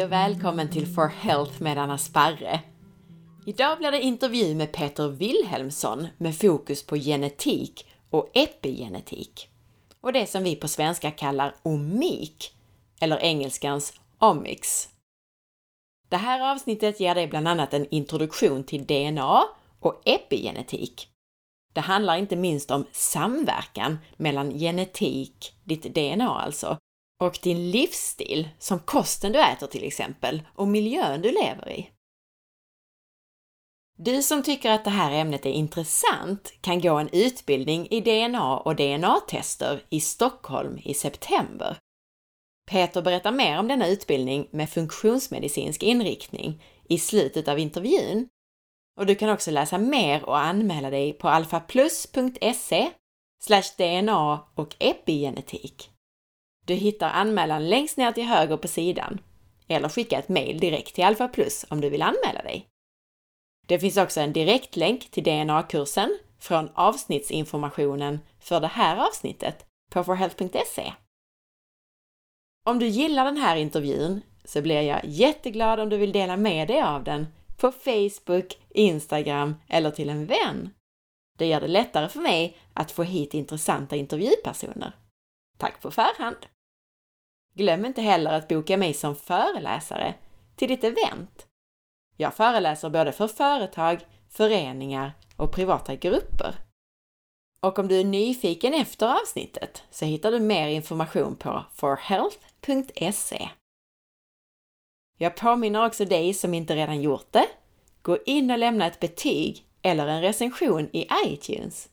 Hej och välkommen till For Health med Anna Sparre. Idag blir det intervju med Peter Wilhelmsson med fokus på genetik och epigenetik. Och det som vi på svenska kallar omik, eller engelskans omics. Det här avsnittet ger dig bland annat en introduktion till DNA och epigenetik. Det handlar inte minst om samverkan mellan genetik, ditt DNA alltså, och din livsstil, som kosten du äter till exempel, och miljön du lever i. Du som tycker att det här ämnet är intressant kan gå en utbildning i DNA och DNA-tester i Stockholm i september. Peter berättar mer om denna utbildning med funktionsmedicinsk inriktning i slutet av intervjun. Och du kan också läsa mer och anmäla dig på alfaplus.se DNA och epigenetik. Du hittar anmälan längst ner till höger på sidan eller skicka ett mejl direkt till Alpha Plus om du vill anmäla dig. Det finns också en direktlänk till DNA-kursen från avsnittsinformationen för det här avsnittet på forhealth.se. Om du gillar den här intervjun så blir jag jätteglad om du vill dela med dig av den på Facebook, Instagram eller till en vän. Det gör det lättare för mig att få hit intressanta intervjupersoner. Tack på förhand! Glöm inte heller att boka mig som föreläsare till ditt event. Jag föreläser både för företag, föreningar och privata grupper. Och om du är nyfiken efter avsnittet så hittar du mer information på forhealth.se. Jag påminner också dig som inte redan gjort det, gå in och lämna ett betyg eller en recension i iTunes.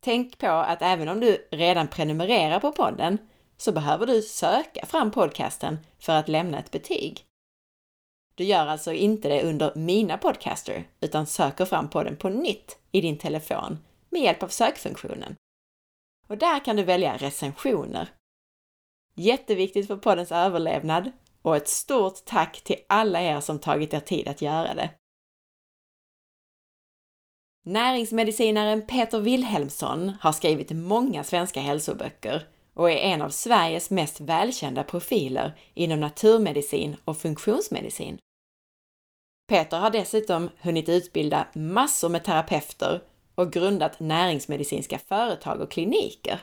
Tänk på att även om du redan prenumererar på podden så behöver du söka fram podcasten för att lämna ett betyg. Du gör alltså inte det under Mina podcaster, utan söker fram podden på nytt i din telefon med hjälp av sökfunktionen. Och där kan du välja recensioner. Jätteviktigt för poddens överlevnad och ett stort tack till alla er som tagit er tid att göra det. Näringsmedicinaren Peter Wilhelmsson har skrivit många svenska hälsoböcker och är en av Sveriges mest välkända profiler inom naturmedicin och funktionsmedicin. Peter har dessutom hunnit utbilda massor med terapeuter och grundat näringsmedicinska företag och kliniker.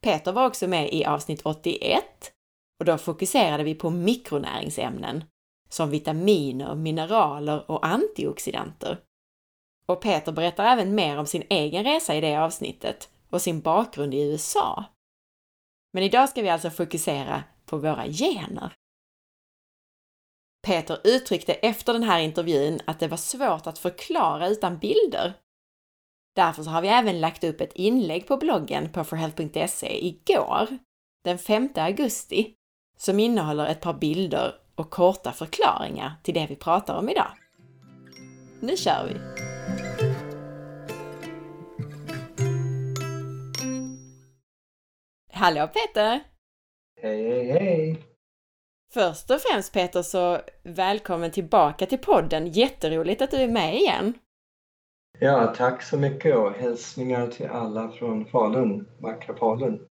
Peter var också med i avsnitt 81 och då fokuserade vi på mikronäringsämnen som vitaminer, mineraler och antioxidanter. Och Peter berättar även mer om sin egen resa i det avsnittet och sin bakgrund i USA. Men idag ska vi alltså fokusera på våra gener. Peter uttryckte efter den här intervjun att det var svårt att förklara utan bilder. Därför så har vi även lagt upp ett inlägg på bloggen på forhealth.se igår, den 5 augusti, som innehåller ett par bilder och korta förklaringar till det vi pratar om idag. Nu kör vi! Hallå Peter! Hej, hej, hej! Först och främst Peter, så välkommen tillbaka till podden. Jätteroligt att du är med igen. Ja, tack så mycket och hälsningar till alla från Falun, vackra Falun.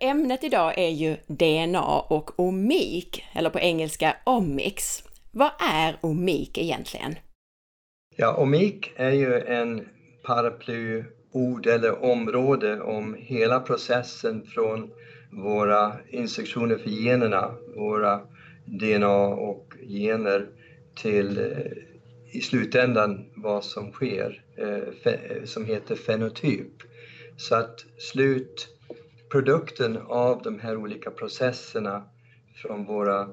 Ämnet idag är ju DNA och omik, eller på engelska omics. Vad är omik egentligen? Ja, omik är ju en paraply ord eller område om hela processen från våra instruktioner för generna, våra DNA och gener till eh, i slutändan vad som sker, eh, som heter fenotyp. Så att slutprodukten av de här olika processerna från våra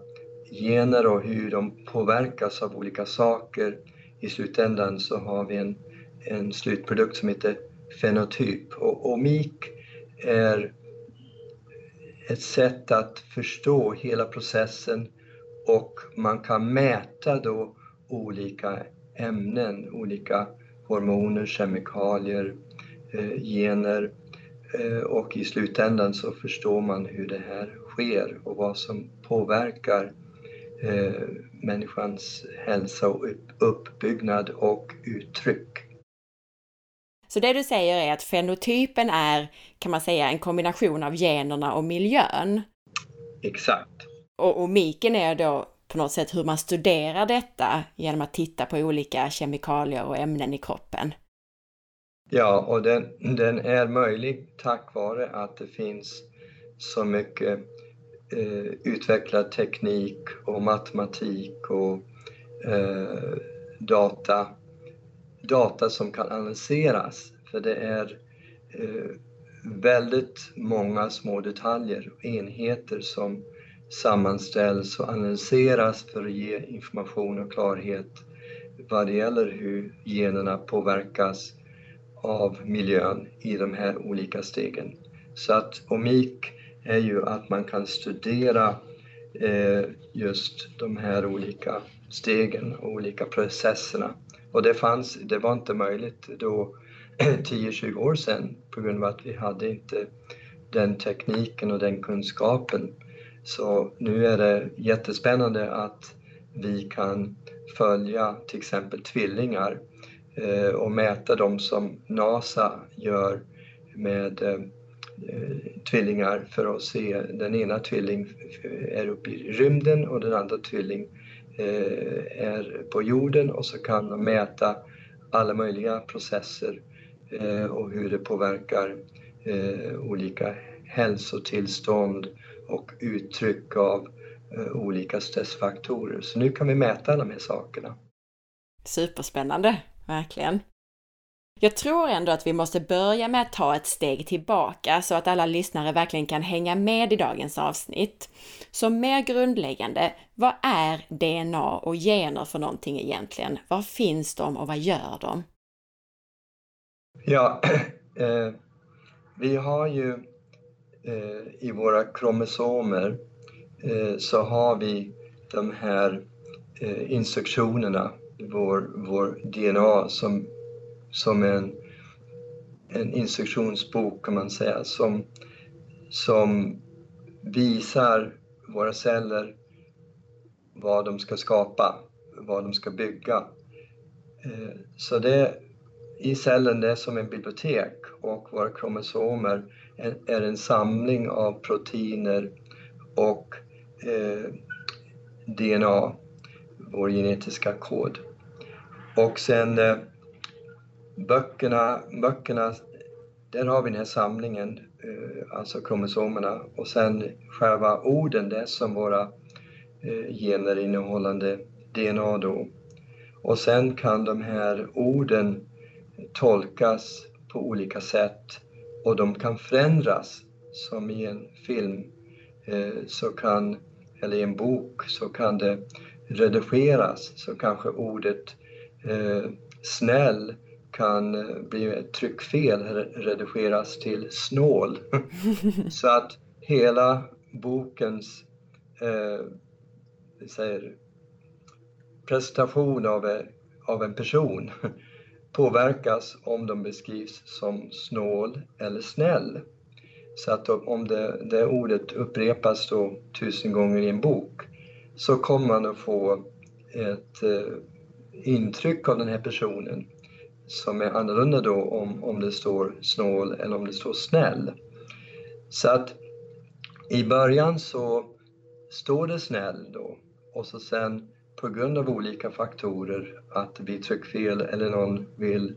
gener och hur de påverkas av olika saker, i slutändan så har vi en, en slutprodukt som heter fenotyp. Och omik är ett sätt att förstå hela processen och man kan mäta då olika ämnen, olika hormoner, kemikalier, eh, gener eh, och i slutändan så förstår man hur det här sker och vad som påverkar eh, människans hälsa och uppbyggnad och uttryck. Så det du säger är att fenotypen är, kan man säga, en kombination av generna och miljön? Exakt. Och, och miken är då på något sätt hur man studerar detta genom att titta på olika kemikalier och ämnen i kroppen. Ja, och den, den är möjlig tack vare att det finns så mycket eh, utvecklad teknik och matematik och eh, data, data som kan analyseras. För det är eh, väldigt många små detaljer och enheter som sammanställs och analyseras för att ge information och klarhet vad det gäller hur generna påverkas av miljön i de här olika stegen. Så att OMIK är ju att man kan studera eh, just de här olika stegen och olika processerna. Och det, fanns, det var inte möjligt då 10-20 år sedan på grund av att vi hade inte den tekniken och den kunskapen. Så nu är det jättespännande att vi kan följa till exempel tvillingar eh, och mäta dem som NASA gör med eh, tvillingar för att se den ena tvilling är uppe i rymden och den andra tvillingen Eh, är på jorden och så kan de mäta alla möjliga processer eh, och hur det påverkar eh, olika hälsotillstånd och uttryck av olika stressfaktorer. Så nu kan vi mäta de här sakerna. Superspännande, verkligen. Jag tror ändå att vi måste börja med att ta ett steg tillbaka så att alla lyssnare verkligen kan hänga med i dagens avsnitt. Så mer grundläggande, vad är DNA och gener för någonting egentligen? Var finns de och vad gör de? Ja, eh, vi har ju eh, i våra kromosomer eh, så har vi de här eh, instruktionerna, vår, vår DNA som som en, en instruktionsbok kan man säga som, som visar våra celler vad de ska skapa, vad de ska bygga. Eh, så det i cellen det är som en bibliotek och våra kromosomer är en samling av proteiner och eh, DNA, vår genetiska kod. Och sen eh, böckerna, böckerna, där har vi den här samlingen, eh, alltså kromosomerna och sen själva orden, det är som våra eh, gener innehållande DNA då. Och sen kan de här orden tolkas på olika sätt och de kan förändras som i en film eh, så kan, eller i en bok så kan det redigeras så kanske ordet snäll kan eh, bli ett tryckfel redigeras till snål. så att hela bokens eh, säger, presentation av, av en person påverkas om de beskrivs som snål eller snäll. Så att om det, det ordet upprepas då tusen gånger i en bok så kommer man att få ett eh, intryck av den här personen som är annorlunda då om, om det står snål eller om det står snäll. Så att i början så står det snäll då och så sen på grund av olika faktorer, att vi blir tryckfel eller någon vill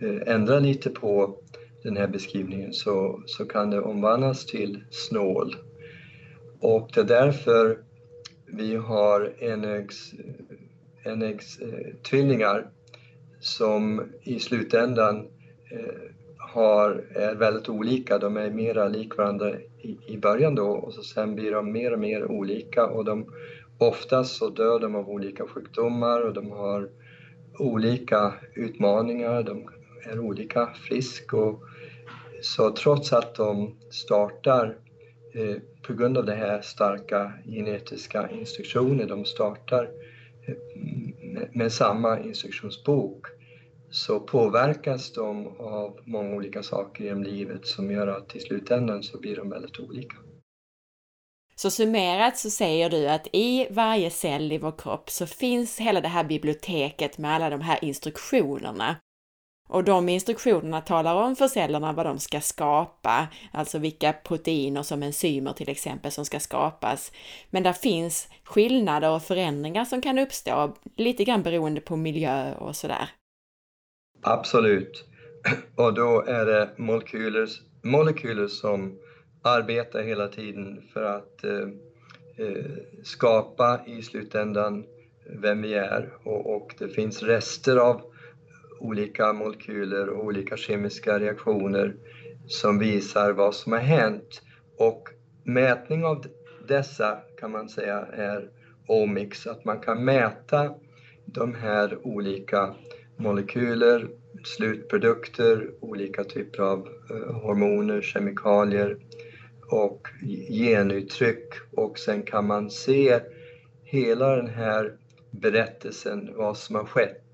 eh, ändra lite på den här beskrivningen så, så kan det omvandlas till snål. Och det är därför vi har enäggs, enäggstvillingar eh, som i slutändan eh, har, är väldigt olika. De är mera lik varandra i, i början då och så sen blir de mer och mer olika och de, oftast så dör de av olika sjukdomar och de har olika utmaningar, de är olika frisk och så trots att de startar eh, på grund av det här starka genetiska instruktioner, de startar eh, med, samma instruktionsbok så påverkas de av många olika saker genom livet som gör att i slutändan så blir de väldigt olika. Så summerat så säger du att i varje cell i vår kropp så finns hela det här biblioteket med alla de här instruktionerna. Och de instruktionerna talar om för cellerna vad de ska skapa, alltså vilka proteiner som enzymer till exempel som ska skapas. Men där finns skillnader och förändringar som kan uppstå lite grann beroende på miljö och sådär. Absolut. Och då är det molekyler, molekyler som arbetar hela tiden för att eh, eh skapa i slutändan vem vi är och, och det finns rester av olika molekyler och olika kemiska reaktioner som visar vad som har hänt. Och mätning av dessa kan man säga är omics, att man kan mäta de här olika molekyler, slutprodukter, olika typer av eh, hormoner, kemikalier och genuttryck och sen kan man se hela den här berättelsen, vad som har skett.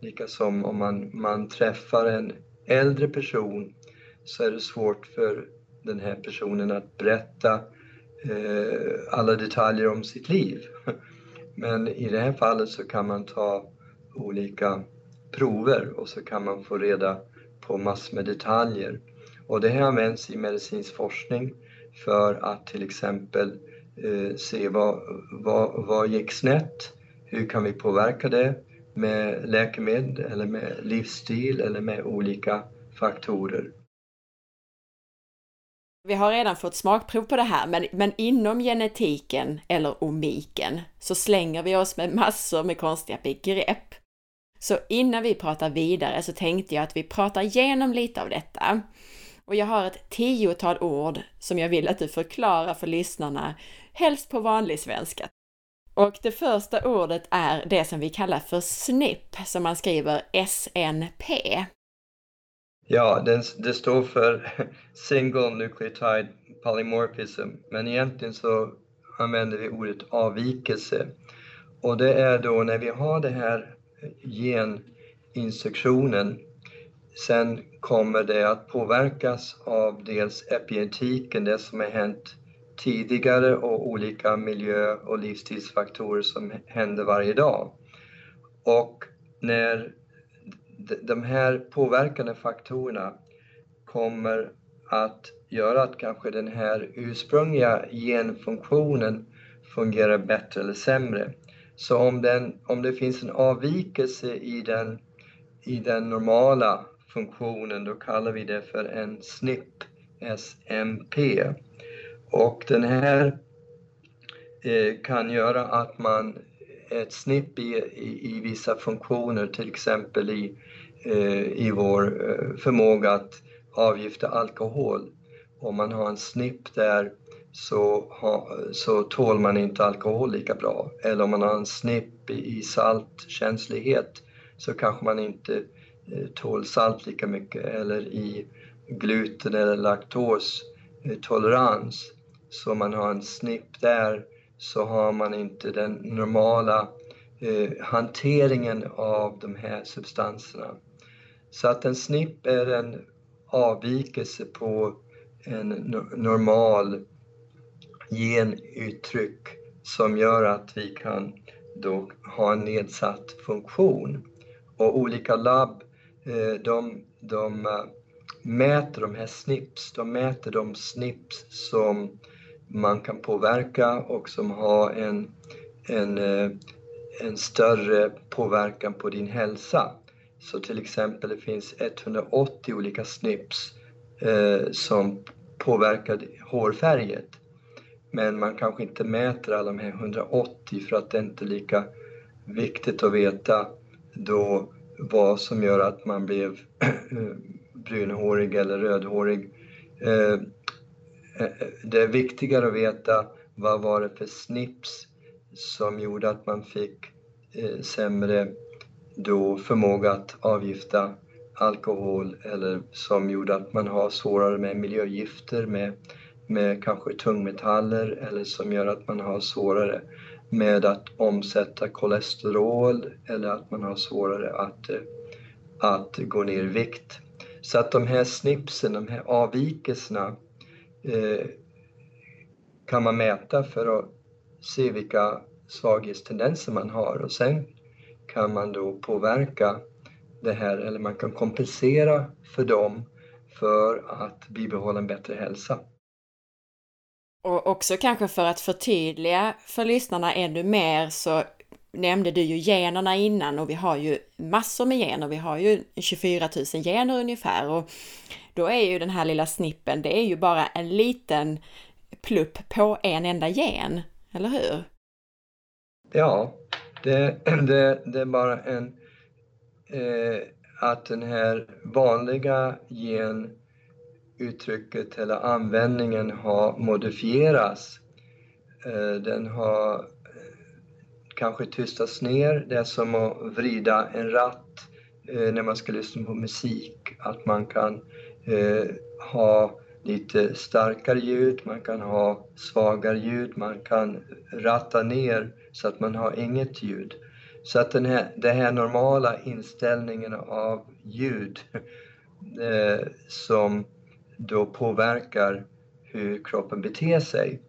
Likasom om man, man träffar en äldre person så är det svårt för den här personen att berätta eh, alla detaljer om sitt liv. Men i det här fallet så kan man ta olika prover och så kan man få reda på massor med detaljer. Och det här används i medicinsk forskning för att till exempel eh, se vad, vad, vad gick snett? Hur kan vi påverka det med läkemedel eller med livsstil eller med olika faktorer? Vi har redan fått smakprov på det här, men, men inom genetiken eller omiken så slänger vi oss med massor med konstiga begrepp. Så innan vi pratar vidare så tänkte jag att vi pratar igenom lite av detta. Och jag har ett tiotal ord som jag vill att du förklarar för lyssnarna, helst på vanlig svenska. Och det första ordet är det som vi kallar för SNP, som man skriver SNP. Ja, det, det står för Single Nucleotide Polymorphism, men egentligen så använder vi ordet avvikelse. Och det är då när vi har den här geninstruktionen Sen kommer det att påverkas av dels epigenetiken, det som har hänt tidigare och olika miljö och livsstilsfaktorer som händer varje dag. Och när de här påverkande faktorerna kommer att göra att kanske den här ursprungliga genfunktionen fungerar bättre eller sämre. Så om, den, om det finns en avvikelse i den, i den normala funktionen, då kallar vi det för en SNP, SMP. Och den här eh, kan göra att man, ett snipp i, i, i vissa funktioner, till exempel i, eh, i vår eh, förmåga att avgifta alkohol. Om man har en snipp där så, ha, så tål man inte alkohol lika bra. Eller om man har en snipp i saltkänslighet så kanske man inte tål salt lika mycket eller i gluten eller laktostolerans. Så man har en snipp där så har man inte den normala eh, hanteringen av de här substanserna. Så att en snipp är en avvikelse på en normal genuttryck som gör att vi kan då ha en nedsatt funktion. Och olika labb Eh, de, de eh, mäter de här snips, de mäter de snips som man kan påverka och som har en, en, eh, en större påverkan på din hälsa. Så till exempel det finns 180 olika snips eh, som påverkar hårfärget. Men man kanske inte mäter alla de här 180 för att det är inte lika viktigt att veta då vad som gör att man blev brunhårig eller rödhårig. Eh, Eh, eh, det är viktigare att veta vad var det för snips som gjorde att man fick eh, sämre då förmåga att avgifta alkohol eller som gjorde att man har svårare med miljögifter, med, med kanske tungmetaller eller som gör att man har svårare med att omsätta kolesterol eller att man har svårare att, eh, att gå ner i vikt. Så att de här snipsen, de här avvikelserna Eh, kan man mäta för att se vilka svaghetstendenser man har och sen kan man då påverka det här eller man kan kompensera för dem för att bibehålla en bättre hälsa. Och också kanske för att förtydliga för lyssnarna ännu mer så nämnde du ju generna innan och vi har ju massor med gener. Vi har ju 24 000 gener ungefär och då är ju den här lilla snippen, det är ju bara en liten plupp på en enda gen, eller hur? Ja, det, det, det är bara en eh, att den här vanliga genuttrycket eller användningen har modifierats. Eh, den har kanske tystas ner. Det är som att vrida en ratt eh, när man ska lyssna på musik. Att man kan eh, ha lite starkare ljud, man kan ha svagare ljud, man kan ratta ner så att man har inget ljud. Så att den här, den här normala inställningen av ljud eh, som då påverkar hur kroppen beter sig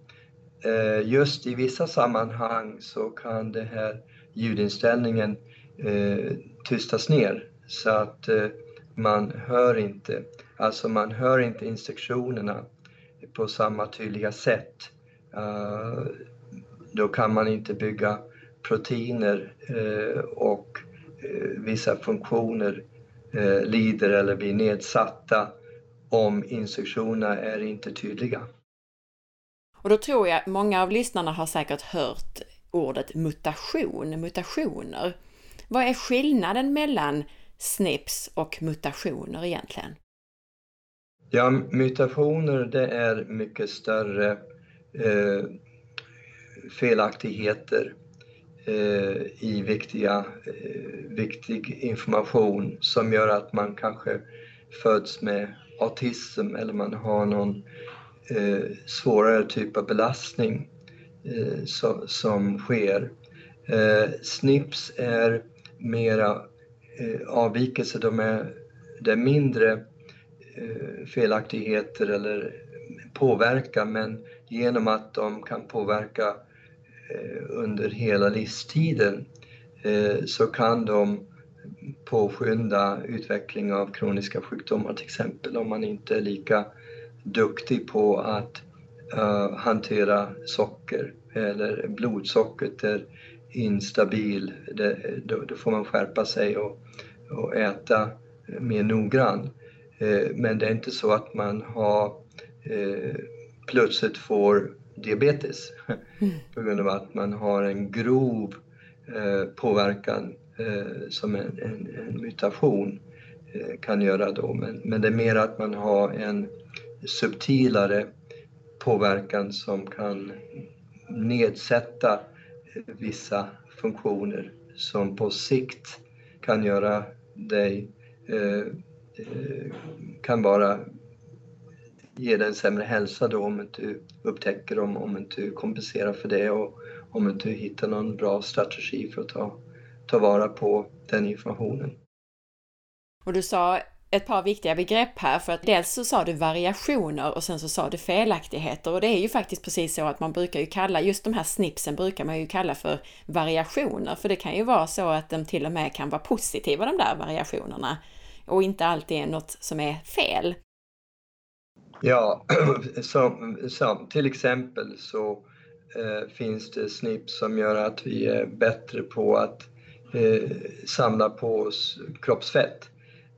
Eh, just i vissa sammanhang så kan den här ljudinställningen eh, tystas ner så att eh, man hör inte, alltså man hör inte instruktionerna på samma tydliga sätt. Eh, då kan man inte bygga proteiner eh, och vissa funktioner lider eller blir nedsatta om instruktionerna är inte tydliga. Och då tror jag många av lyssnarna har säkert hört ordet mutation, mutationer. Vad är skillnaden mellan SNPs och mutationer egentligen? Ja, mutationer det är mycket större eh, felaktigheter eh, i viktiga, eh, viktig information som gör att man kanske föds med autism eller man har någon eh, Eh, svårare typ av belastning eh, som sker. Eh, SNPs är mera eh, avvikelser, de är, det är mindre eh, felaktigheter eller påverkan men genom att de kan påverka eh, under hela livstiden eh, så kan de påskynda utveckling av kroniska sjukdomar till exempel om man inte är lika duktig på att uh, hantera socker eller blodsockret är instabil, det, då, då, får man skärpa sig och, och äta mer noggrann. Uh, men det är inte så att man har uh, plötsligt får diabetes mm. på grund av att man har en grov påverkan som en, en, en mutation kan göra då. Men, men det är mer att man har en subtilare påverkan som kan nedsätta vissa funktioner som på sikt kan göra dig, eh, eh kan bara ge dig en sämre hälsa då om inte upptäcker dem, om inte kompenserar för det och om inte hittar någon bra strategi för att ta, ta vara på den informationen. Och du sa ett par viktiga begrepp här för att dels så sa du variationer och sen så sa du felaktigheter. Och det är ju faktiskt precis så att man brukar ju kalla just de här snipsen brukar man ju kalla för variationer. För det kan ju vara så att de till och med kan vara positiva de där variationerna. Och inte alltid är något som är fel. Ja, som, som till exempel så eh, finns det snips som gör att vi är bättre på att eh, samla på oss kroppsfett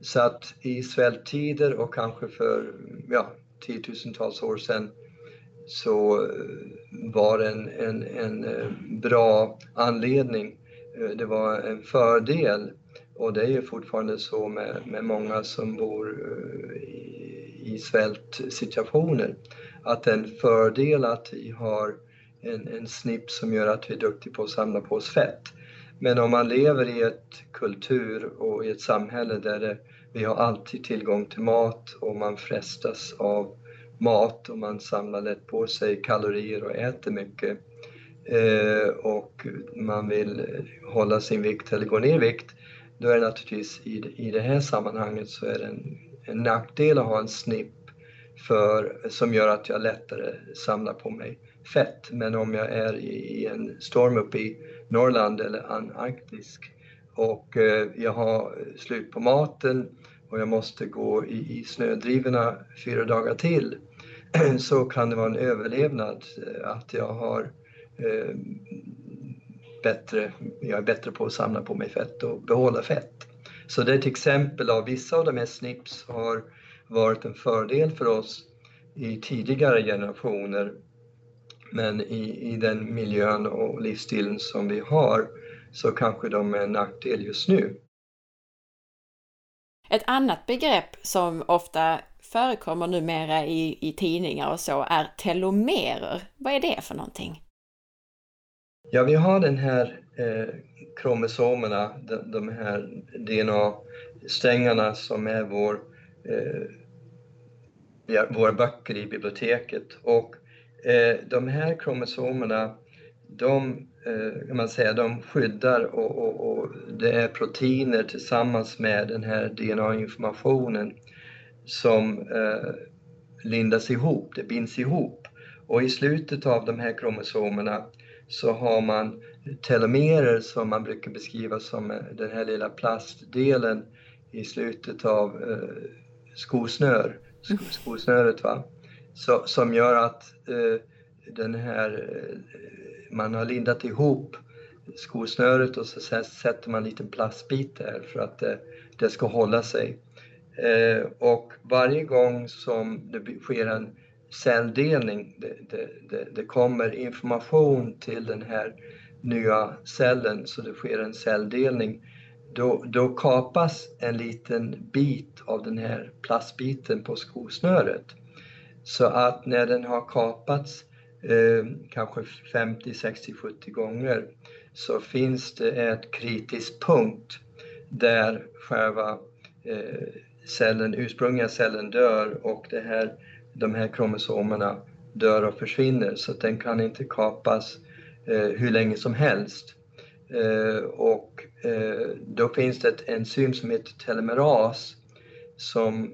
så att i svälttider och kanske för ja, tiotusentals år sedan så eh, var det en, en, en eh, bra anledning. Eh, det var en fördel och det är ju fortfarande så med, med många som bor i, i svältsituationer att det är en fördel att vi har en, en snipp som gör att vi är duktiga på att samla på oss fett. Men om man lever i ett kultur och i ett samhälle där det vi har alltid tillgång till mat och man frestas av mat och man samlar lätt på sig kalorier och äter mycket. Eh, och man vill hålla sin vikt eller gå ner i vikt, då är det naturligtvis i, i det här sammanhanget så är det en, en nackdel att ha en snipp för, som gör att jag lättare samlar på mig fett. Men om jag är i, i en storm uppe i Norrland eller Antarktis och eh, jag har slut på maten och jag måste gå i, i snödrivorna fyra dagar till så kan det vara en överlevnad eh, att jag har eh, bättre, jag är bättre på att samla på mig fett och behålla fett. Så det är ett exempel av vissa av de här snips har varit en fördel för oss i tidigare generationer. Men i, i den miljön och livsstilen som vi har så kanske de är en nackdel just nu. Ett annat begrepp som ofta förekommer numera i, i tidningar och så är telomerer. Vad är det för någonting? Ja, vi har den här eh, kromosomerna, de, de här DNA-strängarna som är vår, eh, våra böcker i biblioteket. Och eh, de här kromosomerna, de, kan man säga, de skyddar och, och, och, det är proteiner tillsammans med den här DNA-informationen som eh, lindas ihop, det binds ihop. Och i slutet av de här kromosomerna så har man telomerer som man brukar beskriva som eh, den här lilla plastdelen i slutet av eh, skosnör, skosnöret. Va? Så, som gör att eh, den här, eh, man har lindat ihop skosnöret och så sätter man en liten plastbit där för att det, det ska hålla sig. Eh, och varje gång som det sker en celldelning, det, det, det, det, kommer information till den här nya cellen, så det sker en celldelning, då, då kapas en liten bit av den här plastbiten på skosnöret. Så att när den har kapats eh, kanske 50, 60, 70 gånger så finns det ett kritisk punkt där själva eh, cellen, ursprungliga cellen dör och det här, de här kromosomerna dör och försvinner så att den kan inte kapas eh, hur länge som helst. Eh, och eh, då finns det ett enzym som heter telomeras som,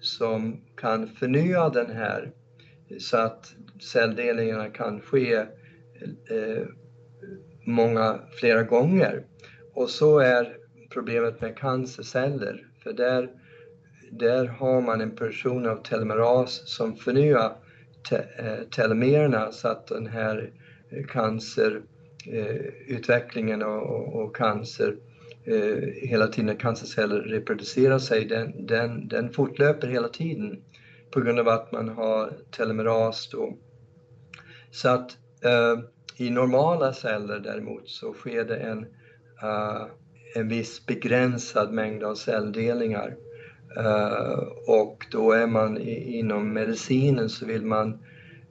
som kan förnya den här så att celldelningarna kan ske eh, många, flera gånger. Och så är problemet med cancerceller för där, där har man en person av telomeras som förnyar te, eh, telomererna så att den här cancerutvecklingen eh, eh och, och, cancer eh, hela tiden cancerceller reproducerar sig, den, den, den fortlöper hela tiden på grund av att man har telomeras då. Så att eh, i normala celler däremot så sker det en eh, en viss begränsad mängd av celldelningar. Eh, och då är man i, inom medicinen så vill man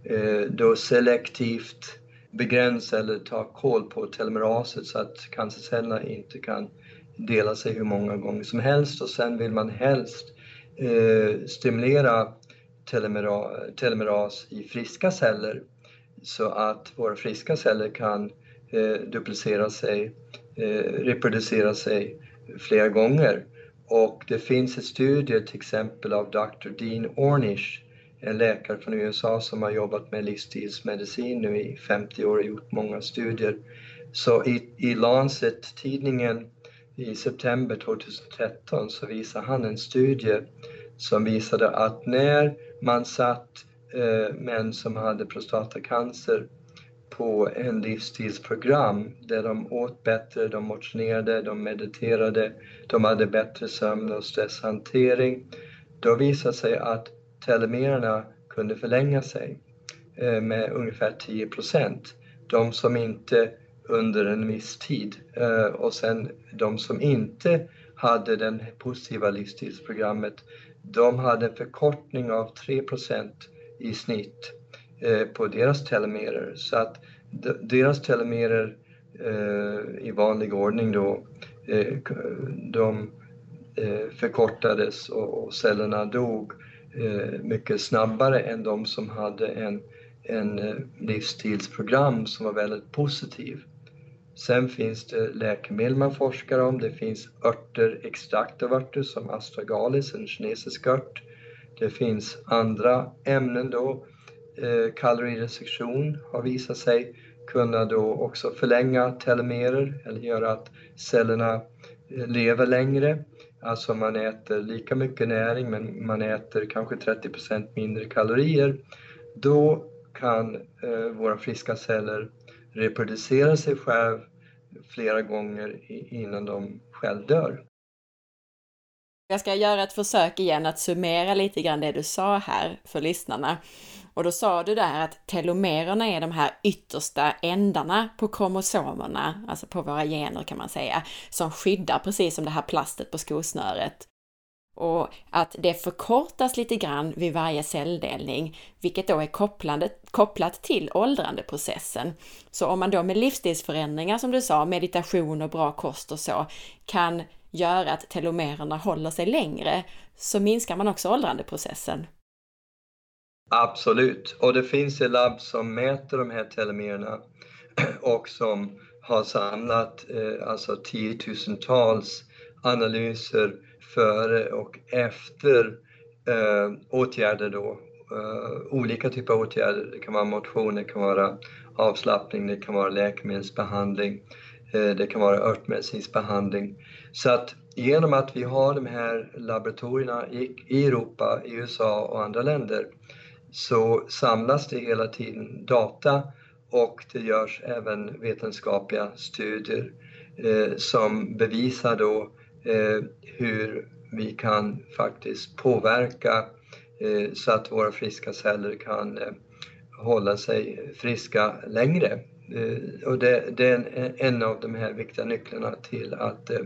eh, då selektivt begränsa eller ta koll på telomeraset så att cancercellerna inte kan dela sig hur många gånger som helst och sen vill man helst eh, stimulera telomera, telomeras i friska celler så att våra friska celler kan eh, duplicera sig Eh, reproducera sig flera gånger. Och det finns en studie till exempel av Dr. Dean Ornish, en läkare från USA som har jobbat med livsstilsmedicin nu i 50 år och gjort många studier. Så i, i Lancet-tidningen i september 2013 så visade han en studie som visade att när man satt Eh, män som hade prostatacancer på en livsstilsprogram där de åt bättre, de motionerade, de mediterade, de hade bättre sömn och stresshantering. Då visade sig att telomererna kunde förlänga sig eh, med ungefär 10 procent. De som inte under en viss tid eh, och sen de som inte hade det positiva livsstilsprogrammet, de hade en förkortning av 3 procent i snitt eh, på deras telomerer. Så att deras telomerer eh, i vanlig ordning då, eh, de förkortades och cellerna dog mycket snabbare än de som hade en, en livsstilsprogram som var väldigt positiv. Sen finns det läkemedel man forskar om. Det finns örter, extrakt av örter som astragalis, en kinesisk ört. Det finns andra ämnen då eh, kalorirestriktion har visat sig kunna då också förlänga telomerer eller göra att cellerna eh, lever längre. Alltså man äter lika mycket näring men man äter kanske 30% mindre kalorier. Då kan eh, våra friska celler reproducera sig själv flera gånger innan de själv dör. Jag ska göra ett försök igen att summera lite grann det du sa här för lyssnarna. Och då sa du där att telomererna är de här yttersta ändarna på kromosomerna, alltså på våra gener kan man säga, som skyddar precis som det här plastet på skosnöret. Och att det förkortas lite grann vid varje celldelning, vilket då är kopplat till åldrandeprocessen. Så om man då med livsstilsförändringar som du sa, meditation och bra kost och så, kan göra att telomererna håller sig längre, så minskar man också åldrandeprocessen. Absolut, och det finns ett labb som mäter de här telomererna och som har samlat eh, alltså tiotusentals analyser före och efter eh, åtgärder då. Eh, olika typer av åtgärder. Det kan vara motion, det kan vara avslappning, det kan vara läkemedelsbehandling, eh, det kan vara örtmedicinsk behandling. Så att genom att vi har de här laboratorierna i, Europa, i USA och andra länder så samlas det hela tiden data och det görs även vetenskapliga studier eh, som bevisar då eh, hur vi kan faktiskt påverka eh, så att våra friska celler kan eh, hålla sig friska längre. Eh, och det, det, är en av de här viktiga nycklarna till att eh,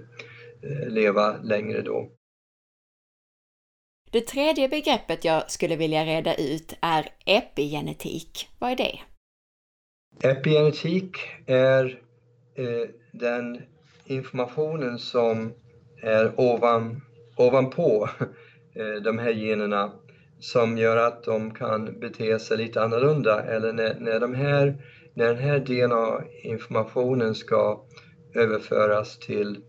leva längre då. Det tredje begreppet jag skulle vilja reda ut är epigenetik. Vad är det? Epigenetik är eh, den informationen som är ovan, ovanpå eh, de här generna som gör att de kan bete sig lite annorlunda eller när, när, de här, när den här DNA-informationen ska överföras till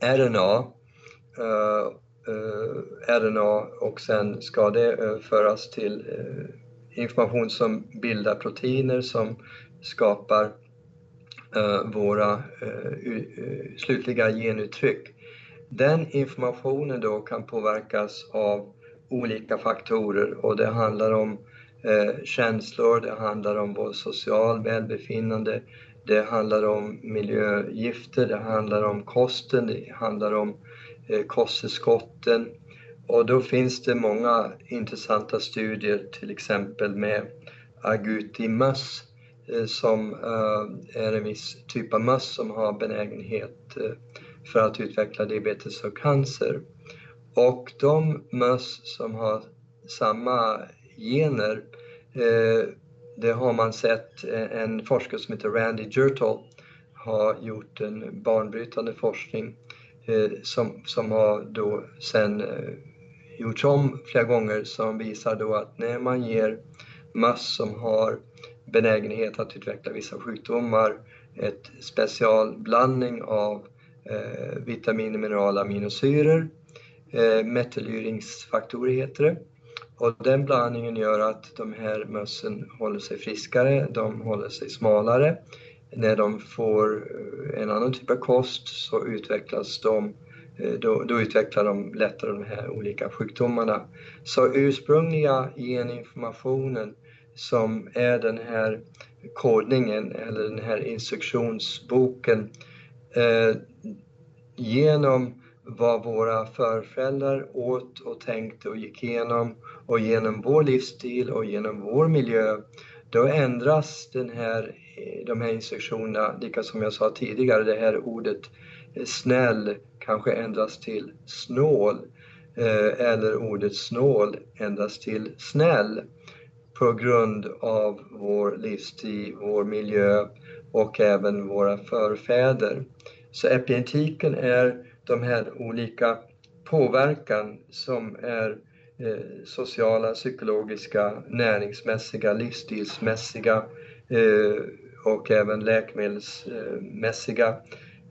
RNA uh, eh, uh, eh, RNA och sen ska det eh, överföras till uh, information som bildar proteiner som skapar uh, våra slutliga genuttryck. Den informationen då kan påverkas av olika faktorer och det handlar om känslor, det handlar om vår social välbefinnande, det handlar om miljögifter, det handlar om kosten, det handlar om eh, kosttillskotten. Och då finns det många intressanta studier, till exempel med agutimöss eh, som eh, är en viss typ av möss som har benägenhet för att utveckla diabetes och cancer. Och de möss som har samma gener det har man sett. Eh, en forskare som heter Randy Jertol har gjort en banbrytande forskning eh, som, som har då sen eh, gjorts om flera gånger som visar då att när man ger möss som har benägenhet att utveckla vissa sjukdomar ett specialblandning av eh, vitaminer, mineraler, aminosyror, eh, metylyringsfaktorer heter det, och den blandningen gör att de här mössen håller sig friskare, de håller sig smalare. När de får eh, en annan typ av kost så utvecklas de eh, då, då, utvecklar de lättare de här olika sjukdomarna. Så ursprungliga geninformationen som är den här kodningen eller den här instruktionsboken eh, genom vad våra förfäder åt och tänkte och gick igenom och genom vår livsstil och genom vår miljö, då ändras den här, eh, de här instruktionerna, lika som jag sa tidigare, det här ordet eh, snäll kanske ändras till snål eh, eller ordet snål ändras till snäll på grund av vår livsstil, vår miljö och även våra förfäder. Så epigenetiken är de här olika påverkan som är eh, sociala, psykologiska, näringsmässiga, livsstilsmässiga eh, och även läkemedelsmässiga.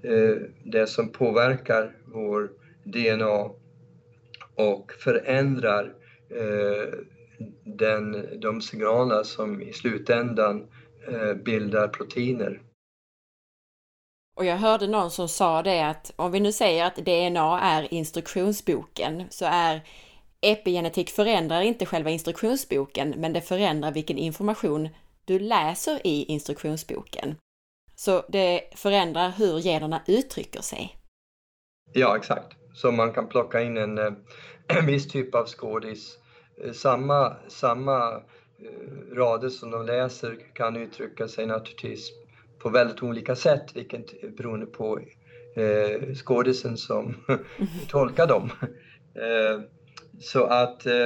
Eh, det som påverkar vår DNA och förändrar eh, den, de signaler som i slutändan eh, bildar proteiner. Och jag hörde någon som sa det att om vi nu säger att DNA är instruktionsboken så är epigenetik förändrar inte själva instruktionsboken, men det förändrar vilken information du läser i instruktionsboken. Så det förändrar hur generna uttrycker sig. Ja, exakt. Så man kan plocka in en, eh, en viss typ av skådis. Eh, samma, samma eh, rader som de läser kan uttrycka sig naturligtvis på väldigt olika sätt, vilket beroende på eh, skådisen som tolkar dem. Eh, så att eh,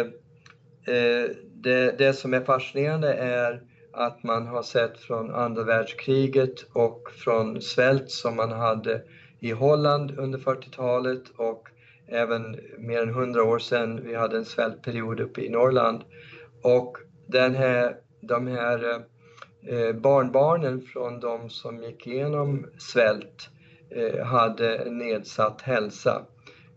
eh, det, det som är fascinerande är att man har sett från andra världskriget och från svält som man hade i Holland under 40-talet och även mer än 100 år sedan vi hade en svältperiod uppe i Norrland. Och den här, de här eh, barnbarnen från de som gick igenom svält eh, hade nedsatt hälsa.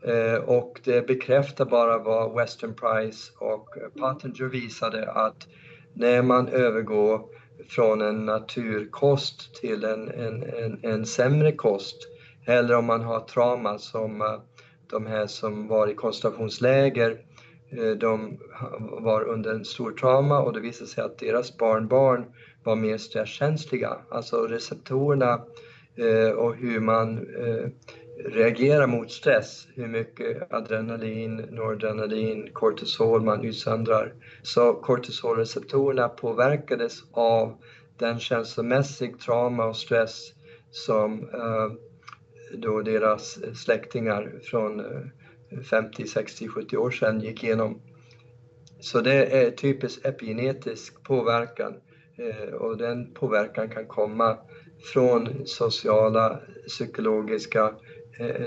Eh, och det bekräftar bara vad Western Price och Pattenger visade att när man övergår från en naturkost till en, en, en, en sämre kost eller om man har trauma som eh, de här som var i koncentrationsläger eh, de var under en stor trauma och det visade sig att deras barnbarn var mer stresskänsliga. Alltså receptorerna och hur man reagerar mot stress, hur mycket adrenalin, noradrenalin, kortisol man utsöndrar. Så kortisolreceptorerna påverkades av den känslomässiga trauma och stress som eh, då deras släktingar från 50, 60, 70 år sedan gick igenom. Så det är typisk epigenetisk påverkan eh, och den påverkan kan komma från sociala, psykologiska, Eh,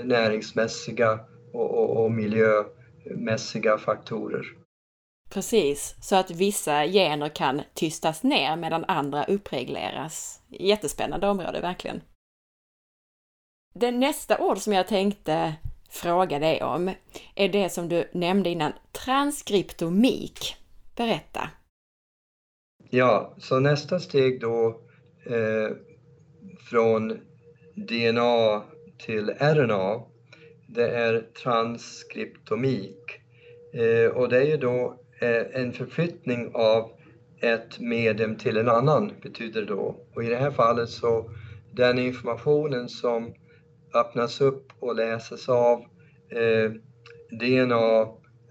näringsmässiga och, och, och miljömässiga faktorer. Precis, så att vissa gener kan tystas ner medan andra uppregleras. Jättespännande område verkligen. Det nästa ord som jag tänkte fråga dig om är det som du nämnde innan, transkriptomik. Berätta! Ja, så nästa steg då eh, från DNA till RNA, det är transkriptomik. Eh, och det är ju då eh, en förflyttning av ett medium till en annan, betyder det då. Och i det här fallet så den informationen som öppnas upp och läses av eh, DNA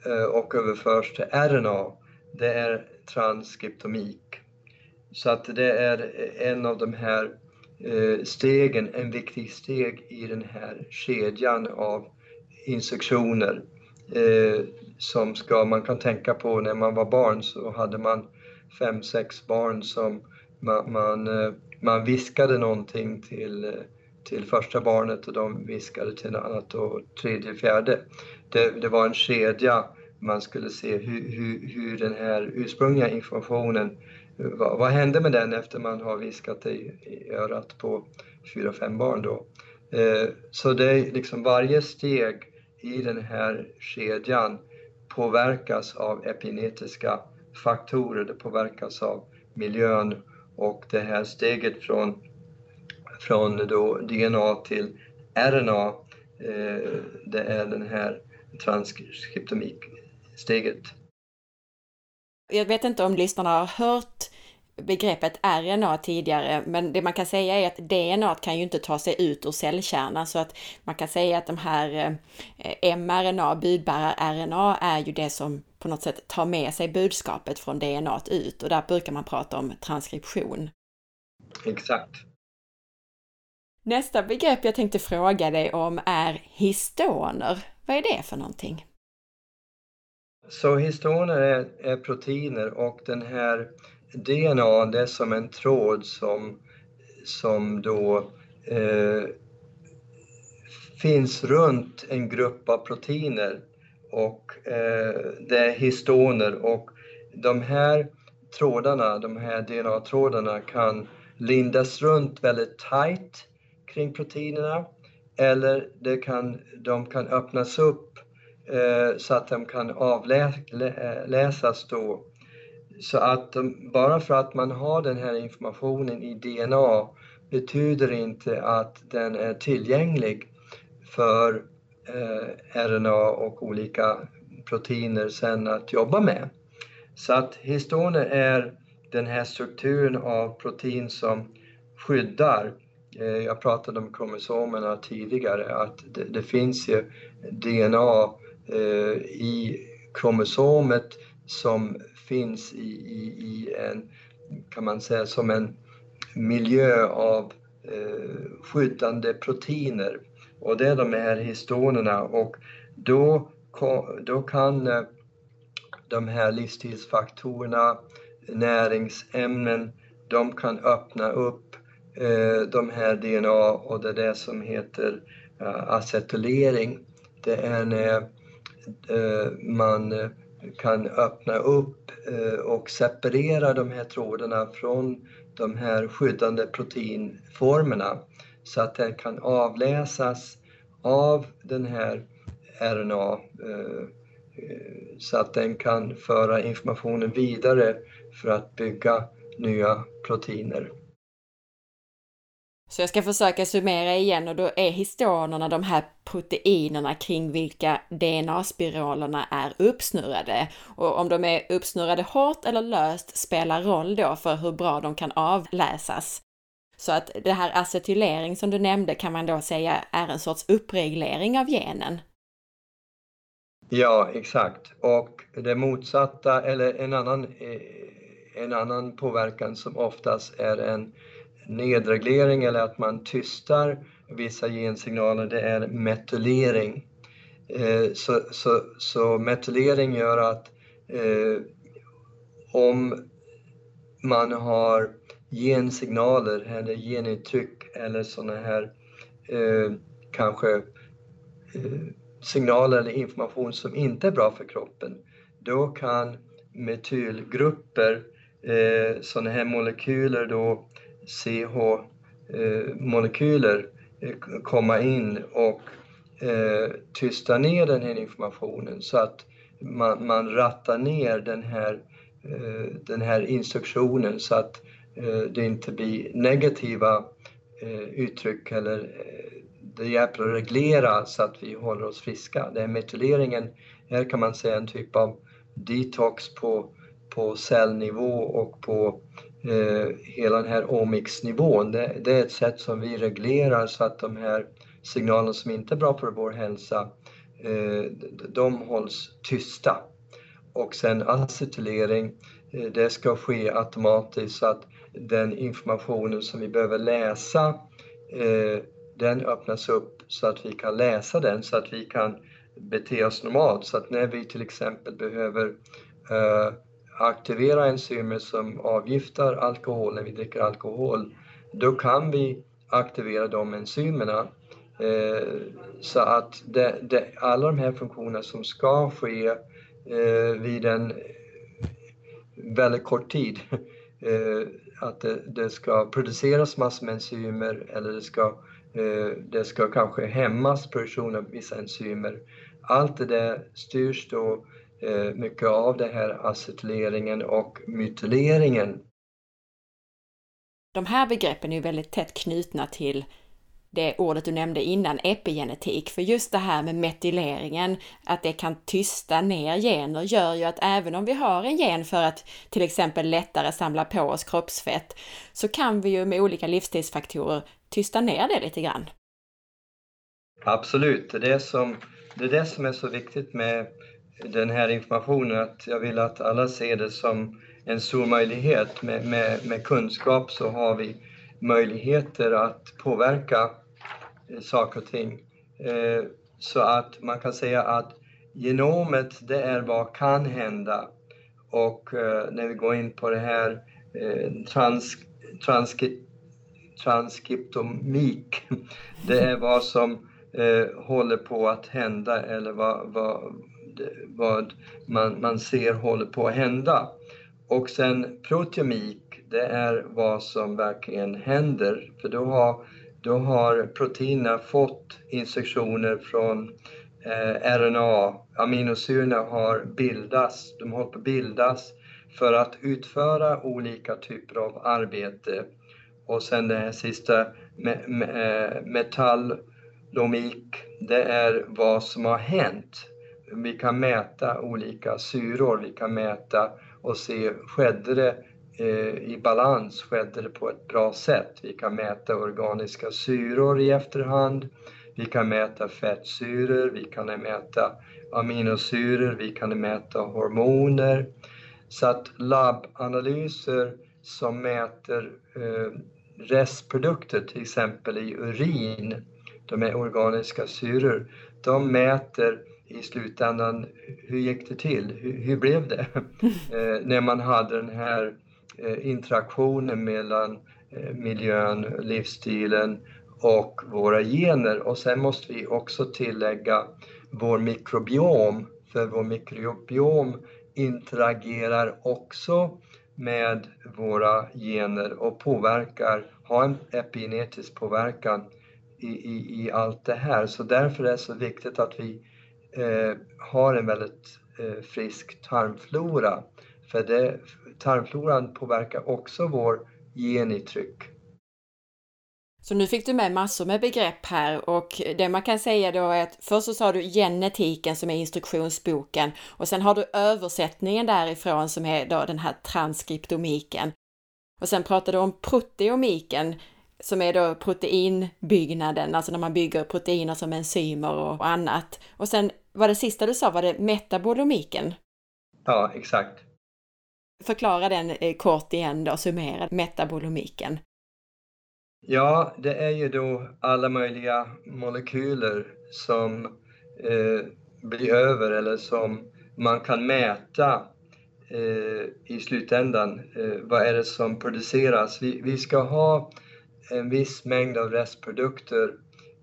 eh, och överförs till RNA, det är transkriptomik. Så att det är eh, en av de här Eh, stegen, en viktig steg i den här kedjan av instruktioner eh, som ska, man kan tänka på när man var barn så hade man fem, sex barn som man, man, eh, man viskade någonting till, eh, till första barnet och de viskade till något annat och tredje, fjärde. Det, det var en kedja, man skulle se hur, hur, hur den här ursprungliga informationen vad, vad hände med den efter man har viskat det i, i örat på fyra, fem barn då? Eh, så det är liksom varje steg i den här kedjan påverkas av epigenetiska faktorer, det påverkas av miljön och det här steget från, från då DNA till RNA, eh, det är den här transkriptomiksteget. Jag vet inte om lyssnarna har hört begreppet RNA tidigare, men det man kan säga är att DNA kan ju inte ta sig ut ur cellkärnan så att man kan säga att de här eh, mRNA, budbärar-RNA, är ju det som på något sätt tar med sig budskapet från DNA ut och där brukar man prata om transkription. Exakt. Nästa begrepp jag tänkte fråga dig om är histoner. Vad är det för någonting? Så histoner är, är proteiner och den här DNA det är som en tråd som, som då eh, finns runt en grupp av proteiner och eh, det är histoner och de här trådarna, de här DNA-trådarna kan lindas runt väldigt tight kring proteinerna eller det kan, de kan öppnas upp Eh, så att de kan avläsas eh, då Så att bara för att man har den här informationen i DNA betyder inte att den är tillgänglig för eh, RNA och olika proteiner sen att jobba med. Så att histoner är den här strukturen av protein som skyddar. Eh, jag pratade om kromosomerna tidigare, att det, det finns ju DNA eh, Eh, i kromosomet som finns i, i, i, en, kan man säga, som en miljö av eh, skyddande proteiner. Och det är de här histonerna och då, då kan eh, de här livsstilsfaktorerna, näringsämnen, de kan öppna upp eh, de här DNA och det är det som heter eh, acetylering. Det är när eh, Eh, man eh, kan öppna upp eh, och separera de här trådarna från de här skyddande proteinformerna så att den kan avläsas av den här RNA så att den kan föra informationen vidare för att bygga nya proteiner. Så jag ska försöka summera igen och då är histonerna de här proteinerna kring vilka DNA-spiralerna är uppsnurrade. Och om de är uppsnurrade hårt eller löst spelar roll då för hur bra de kan avläsas. Så att det här acetylering som du nämnde kan man då säga är en sorts uppreglering av genen. Ja, exakt. Och det motsatta, eller en annan, eh, en annan påverkan som oftast är en nedreglering eller att man tystar vissa gensignaler, det är metylering. Eh, så, så, så metylering gör att eh, om man har gensignaler eller genuttryck eller sådana här eh, kanske eh, signaler eller information som inte är bra för kroppen, då kan metylgrupper, eh, sådana här molekyler då CH-molekyler eh, eh, komma in och eh, tysta ner den här informationen så att man, man rattar ner den här, den här instruktionen så att det inte blir negativa uttryck eller det hjälper att reglera så att vi håller oss friska. Den här metyleringen är kan man säga en typ av detox på, på cellnivå och på eh, hela den här omix-nivån. Det, det, är ett sätt som vi reglerar så att de här signalerna som inte är bra för vår hälsa, eh, de hålls tysta. Och sen acetylering, eh, det ska ske automatiskt så att den informationen som vi behöver läsa, eh, den öppnas upp så att vi kan läsa den, så att vi kan bete oss normalt. Så att när vi till exempel behöver uh, aktivera enzymer som avgiftar alkohol när vi dricker alkohol, då kan vi aktivera de enzymerna. Eh, så att det, det, alla de här funktionerna som ska ske eh, vid en väldigt kort tid, eh, att det, det, ska produceras massor med enzymer eller det ska, eh, det ska kanske hämmas produktion av vissa enzymer. Allt det där styrs då Eh, mycket av det här acetyleringen och mytyleringen. De här begreppen är ju väldigt tätt knutna till det ordet du nämnde innan, epigenetik, för just det här med metyleringen, att det kan tysta ner gener, gör ju att även om vi har en gen för att till exempel lättare samla på oss kroppsfett, så kan vi ju med olika livsstilsfaktorer tysta ner det lite grann. Absolut, det är som, det är, det som är så viktigt med den här informationen att jag vill att alla ser det som en stor möjlighet. Med, med, med kunskap så har vi möjligheter att påverka eh, saker och ting. Eh, så att man kan säga att genomet, det är vad kan hända. Och eh, när vi går in på det här trans, transkri, transkriptomik, det är vad som håller på att hända eller vad, vad vad man, man ser håller på att hända. Och sen proteomik, det är vad som verkligen händer. För då har, då har proteinerna fått instruktioner från eh, RNA. Aminosyrorna har bildats, de håller på att bildas för att utföra olika typer av arbete. Och sen det här sista, eh, metallomik, det är vad som har hänt. Vi kan mäta olika syror, vi kan mäta och se, skedde det eh, i balans, skedde det på ett bra sätt? Vi kan mäta organiska syror i efterhand, vi kan mäta fettsyror, vi kan mäta aminosyror, vi kan mäta hormoner. Så att labbanalyser som mäter eh, restprodukter, till exempel i urin, de är organiska syror, de mäter i slutändan, hur gick det till? Hur, hur blev det? eh, när man hade den här eh, interaktionen mellan eh, miljön, livsstilen och våra gener. Och sen måste vi också tillägga vår mikrobiom, för vår mikrobiom interagerar också med våra gener och påverkar, har en epigenetisk påverkan i, i, i allt det här. Så därför är det så viktigt att vi eh, har en väldigt eh, frisk tarmflora. För det, tarmfloran påverkar också vår genitryck. Så nu fick du med massor med begrepp här och det man kan säga då är att först så sa du genetiken som är instruktionsboken och sen har du översättningen därifrån som är då den här transkriptomiken. Och sen pratade du om proteomiken som är då proteinbyggnaden, alltså när man bygger proteiner som enzymer och annat. Och sen var det sista du sa, var det metabolomiken? Ja, exakt. Förklara den eh, kort igen då, summera metabolomiken. Ja, det är ju då alla möjliga molekyler som eh, blir över eller som man kan mäta eh, i slutändan. Eh, vad är det som produceras? Vi, vi, ska ha en viss mängd av restprodukter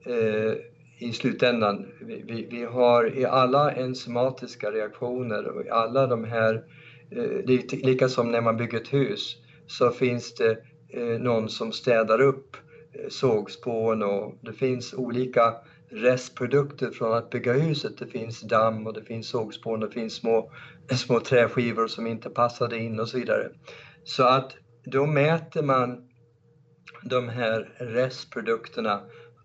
eh, i slutändan. Vi, vi, vi, har i alla enzymatiska reaktioner och i alla de här, eh, lika som när man bygger ett hus, så finns det Eh, någon som städar upp eh, sågspån och det finns olika restprodukter från att bygga huset. Det finns damm och det finns sågspån, det finns små, små träskivor som inte passade in och så vidare. Så att då mäter man de här restprodukterna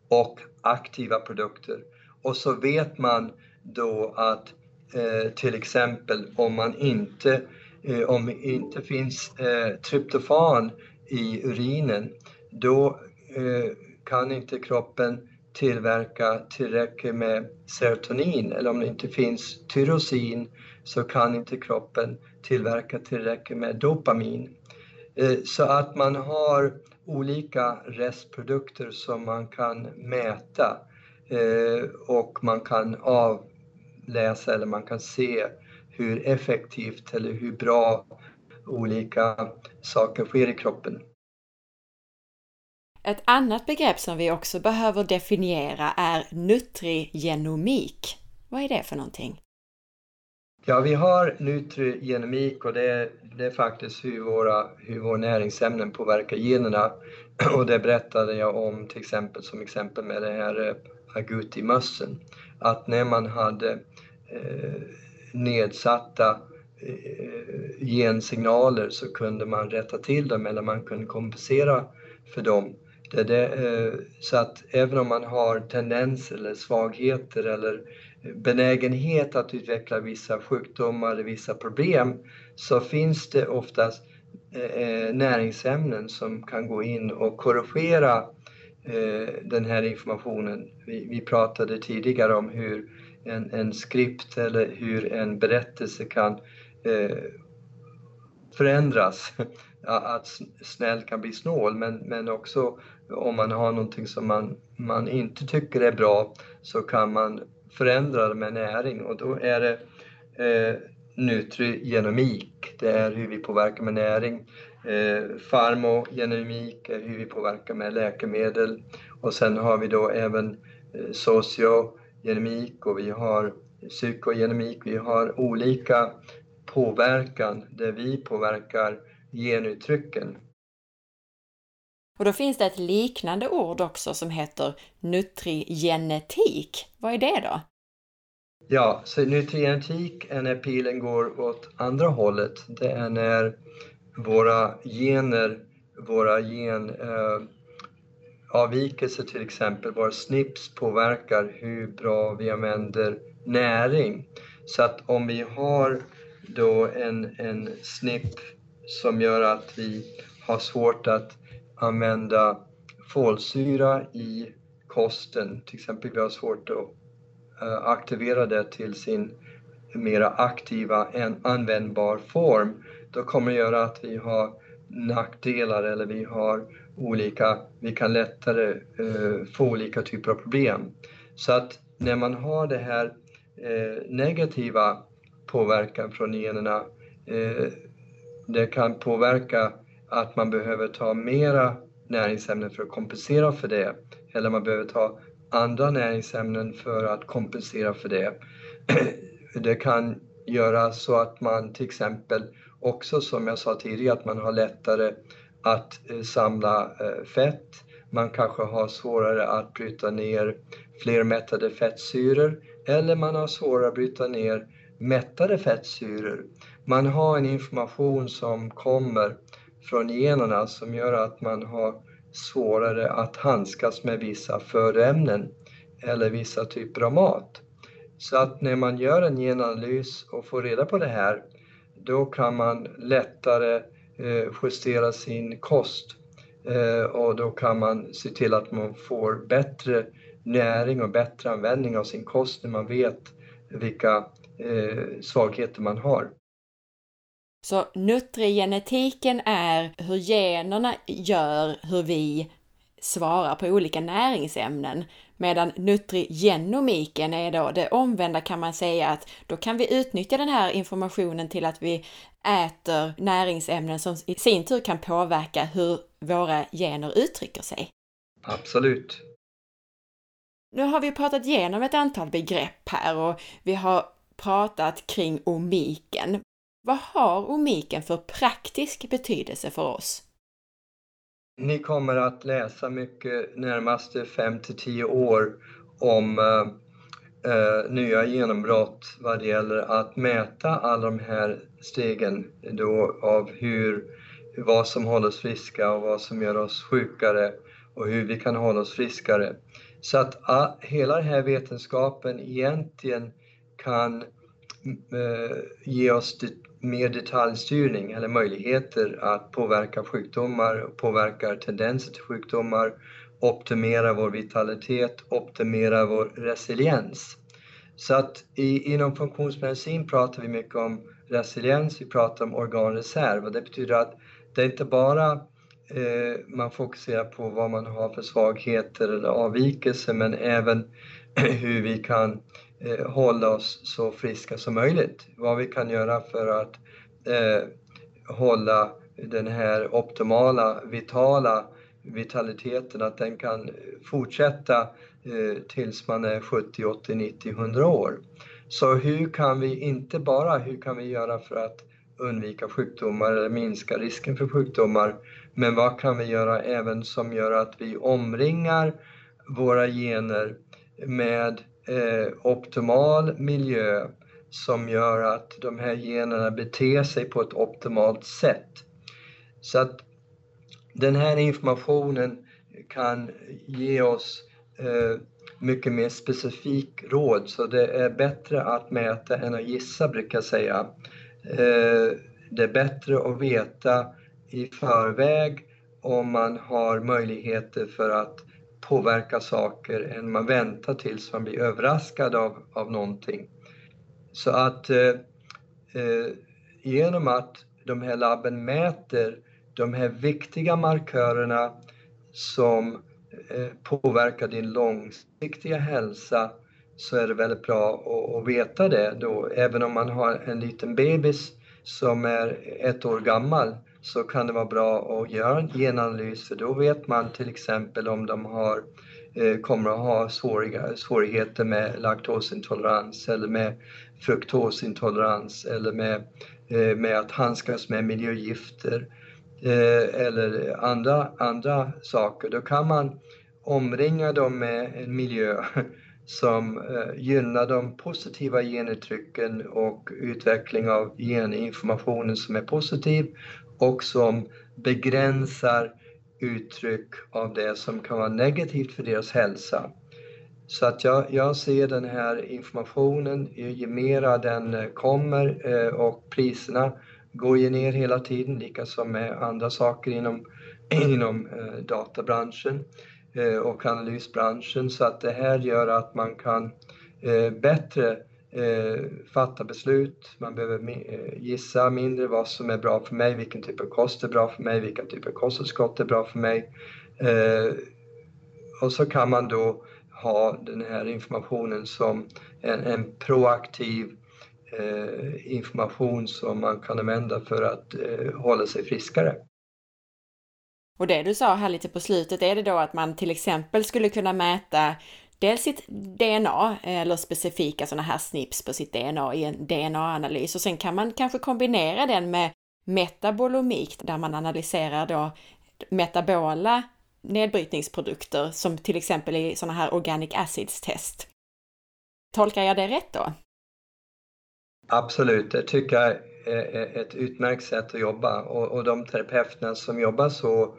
och aktiva produkter och så vet man då att eh, till exempel om man inte eh, om det inte finns eh, tryptofan i urinen, då eh, kan inte kroppen tillverka tillräckligt med serotonin eller om det inte finns tyrosin så kan inte kroppen tillverka tillräckligt med dopamin. Eh, så att man har olika restprodukter som man kan mäta eh, och man kan avläsa eller man kan se hur effektivt eller hur bra olika saker sker i kroppen. Ett annat begrepp som vi också behöver definiera är nutrigenomik. Vad är det för någonting? Ja, vi har nutrigenomik och det är, det är faktiskt hur, våra, hur våra näringsämnen påverkar generna. Och det berättade jag om till exempel som exempel med det här eh, agouti-mössen. Att när man hade eh, nedsatta Eh, gensignaler så kunde man rätta till dem eller man kunde kompensera för dem. Det, det, eh, så att även om man har tendenser eller svagheter eller benägenhet att utveckla vissa sjukdomar eller vissa problem så finns det oftast eh, eh, näringsämnen som kan gå in och korrigera eh, den här informationen. Vi, pratade tidigare om hur en, en skript eller hur en berättelse kan förändras. Att snäll kan bli snål men, men också om man har någonting som man, man inte tycker är bra så kan man förändrar med näring. Och då är det eh, nutrigenomik, det är hur vi påverkar med näring. Eh, farmogenomik är hur vi påverkar med läkemedel. Och sen har vi då även eh, sociogenomik. Och vi har psykogenomik, vi har olika påverkan där vi påverkar genuttrycken. Och då finns det ett liknande ord också som heter nutrigenetik. Vad är det då? Ja, så nutrigenetik är när pilen går åt andra hållet. Det är när våra gener, våra gen eh, avvikelser till exempel, våra snips påverkar hur bra vi använder näring. Så att om vi har då en, en snipp som gör att vi har svårt att använda folsyra i kosten, till exempel vi har svårt att eh, aktivera det till sin mera aktiva, användbar form, då kommer det göra att vi har nackdelar eller vi har olika, vi kan lättare eh, få olika typer av problem. Så att när man har det här eh, negativa påverkan från generna, eh, det kan påverka att man behöver ta mera näringsämnen för att kompensera för det. Eller man behöver ta andra näringsämnen för att kompensera för det. Det kan göra så att man till exempel också som jag sa tidigare att man har lättare att eh, samla eh, fett. Man kanske har svårare att bryta ner flermättade fettsyror eller man har svårare att bryta ner mättade fettsyror. Man har en information som kommer från generna som gör att man har svårare att handskas med vissa födoämnen eller vissa typer av mat. Så att när man gör en genanalys och får reda på det här, då kan man lättare eh, justera sin kost eh, och då kan man se till att man får bättre näring och bättre användning av sin kost när man vet vilka eh, svagheter man har. Så nutrigenetiken är hur generna gör hur vi svarar på olika näringsämnen, medan nutrigenomiken är då det omvända kan man säga att då kan vi utnyttja den här informationen till att vi äter näringsämnen som i sin tur kan påverka hur våra gener uttrycker sig. Absolut. Nu har vi pratat igenom ett antal begrepp här och vi har pratat kring omiken. Vad har omiken för praktisk betydelse för oss? Ni kommer att läsa mycket närmaste 5 till 10 år om eh, eh, nya genombrott vad det gäller att mäta alla de här stegen då av hur, vad som håller oss friska och vad som gör oss sjukare och hur vi kan hålla oss friskare. Så att uh, hela den här vetenskapen egentligen kan eh, ge oss mer detaljstyrning eller möjligheter att påverka sjukdomar, påverka tendenser till sjukdomar, optimera vår vitalitet, optimera vår resiliens. Så att i, inom funktionsmedicin pratar vi mycket om resiliens, vi pratar om organreserv och det betyder att det är inte bara eh, man fokuserar på vad man har för svagheter eller avvikelser men även hur vi kan eh, hålla oss så friska som möjligt. Vad vi kan göra för att eh, hålla den här optimala, vitala vitaliteten, att den kan fortsätta eh, tills man är 70, 80, 90, 100 år. Så hur kan vi, inte bara hur kan vi göra för att undvika sjukdomar eller minska risken för sjukdomar, men vad kan vi göra även som gör att vi omringar våra gener med eh, optimal miljö som gör att de här generna beter sig på ett optimalt sätt. Så att den här informationen kan ge oss eh, mycket mer specifik råd, så det är bättre att mäta än att gissa brukar jag säga. Eh, det är bättre att veta i förväg om man har möjligheter för att påverka saker än man väntar tills man blir överraskad av, av någonting. Så att eh, eh, genom att de här labben mäter de här viktiga markörerna som eh, påverkar din långsiktiga hälsa så är det väldigt bra att, att veta det då. Även om man har en liten bebis som är ett år gammal så kan det vara bra att göra en genanalys för då vet man till exempel om de har, eh, kommer att ha svårigheter med laktosintolerans eller med fruktosintolerans eller med, eh, med att handskas med miljögifter eh, eller andra, andra saker. Då kan man omringa dem med en miljö som eh, gynnar de positiva genuttrycken och utveckling av geninformationen som är positiv och som begränsar uttryck av det som kan vara negativt för deras hälsa. Så att jag, jag ser den här informationen, ju mera den eh, kommer eh, och priserna går ju ner hela tiden, likaså med andra saker inom, inom eh, databranschen och analysbranschen. Så att det här gör att man kan bättre Eh, fatta beslut, man behöver eh, gissa mindre vad som är bra för mig, vilken typ av kost är bra för mig, vilka typer av kosttillskott är bra för mig. Eh, och så kan man då ha den här informationen som en, en proaktiv eh, information som man kan använda för att eh, hålla sig friskare. Och det du sa här lite på slutet, är det då att man till exempel skulle kunna mäta dels sitt DNA eller specifika sådana här snips på sitt DNA i en DNA-analys och sen kan man kanske kombinera den med metabolomik där man analyserar då metabola nedbrytningsprodukter som till exempel i sådana här organic acids test. Tolkar jag det rätt då? Absolut, det tycker jag är ett utmärkt sätt att jobba och, och de terapeuterna som jobbar så,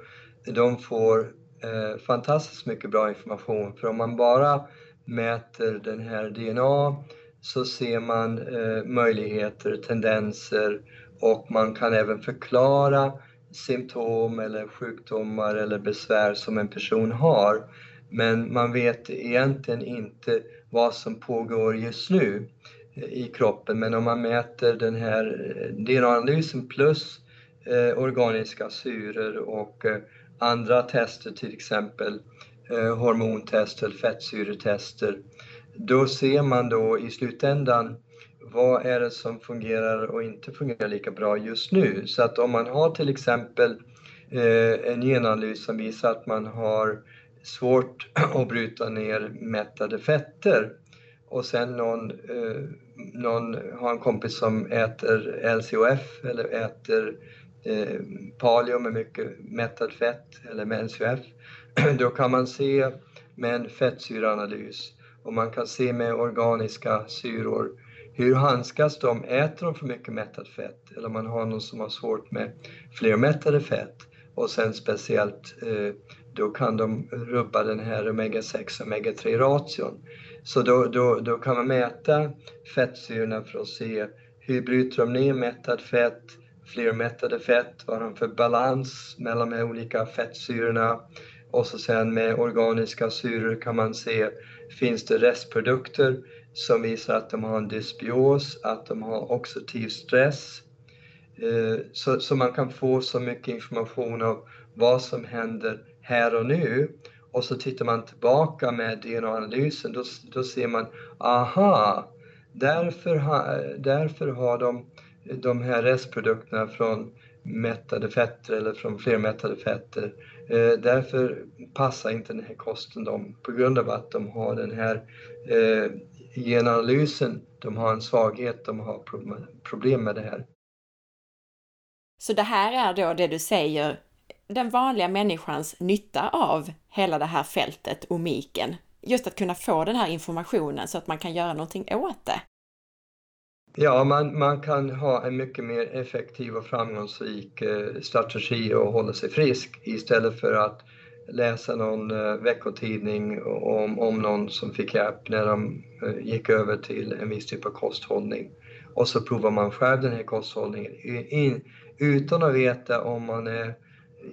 de får eh, fantastiskt mycket bra information. För om man bara mäter den här DNA så ser man eh, möjligheter, tendenser och man kan även förklara symptom eller sjukdomar eller besvär som en person har. Men man vet egentligen inte vad som pågår just nu eh, i kroppen. Men om man mäter den här eh, DNA-analysen plus eh, organiska syror och eh, andra tester, till exempel eh, hormontester, fettsyretester, då ser man då i slutändan vad är det som fungerar och inte fungerar lika bra just nu? Så att om man har till exempel eh, en genanalys som visar att man har svårt att bryta ner mättade fetter och sen någon, eh, någon har en kompis som äter LCOF eller äter eh, paleo med mycket mättat fett eller med LCF, då kan man se med en fettsyraanalys och man kan se med organiska syror hur handskas de? Äter de för mycket mättat fett? Eller om man har någon som har svårt med flermättade fett och sen speciellt eh, då kan de rubba den här omega-6 och omega-3 ration. Så då, då, då kan man mäta fettsyrorna för att se hur bryter de ner mättat fett, flermättade fett, vad har de för balans mellan de olika fettsyrorna och så sen med organiska syror kan man se, finns det restprodukter som visar att de har en dysbios, att de har oxidativ stress. Eh, så, så man kan få så mycket information av vad som händer här och nu. Och så tittar man tillbaka med DNA-analysen, då, då ser man, aha, därför, ha, därför har de de här restprodukterna från mättade fetter eller från flermättade fetter. Eh, därför passar inte den här kosten dem på grund av att de har den här eh, genanalysen, de har en svaghet, de har problem med det här. Så det här är då det du säger, den vanliga människans nytta av hela det här fältet, omiken. Just att kunna få den här informationen så att man kan göra någonting åt det. Ja, man, man kan ha en mycket mer effektiv och framgångsrik eh, strategi och hålla sig frisk istället för att läsa någon eh, veckotidning om, om någon som fick hjälp när de eh, gick över till en viss typ av kosthållning. Och så provar man själv den här kosthållningen in, utan att veta om man är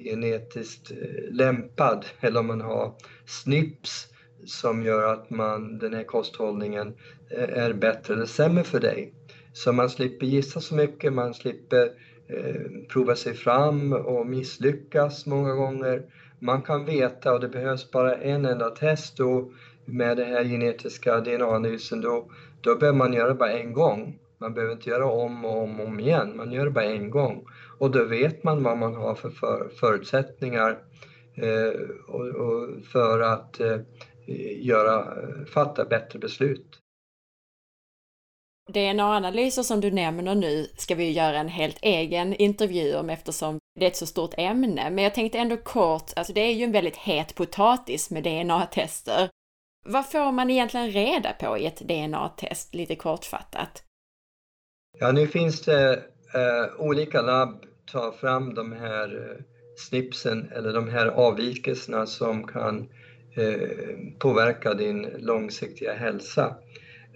genetiskt eh, lämpad eller om man har snips som gör att man, den här kosthållningen eh, är bättre eller sämre för dig. Så man slipper gissa så mycket, man slipper eh, prova sig fram och misslyckas många gånger man kan veta och det behövs bara en enda test då med den här genetiska DNA-analysen då, då behöver man göra det bara en gång. Man behöver inte göra om och om och om igen, man gör det bara en gång. Och då vet man vad man har för, för förutsättningar eh, och, och, för att eh, göra, fatta bättre beslut. DNA-analyser som du nämner nu ska vi göra en helt egen intervju om eftersom det är ett så stort ämne. Men jag tänkte ändå kort, alltså det är ju en väldigt het potatis med DNA-tester. Vad får man egentligen reda på i ett DNA-test, lite kortfattat? Ja, nu finns det eh, olika labb tar fram de här eh, snipsen eller de här avvikelserna som kan eh, påverka din långsiktiga hälsa.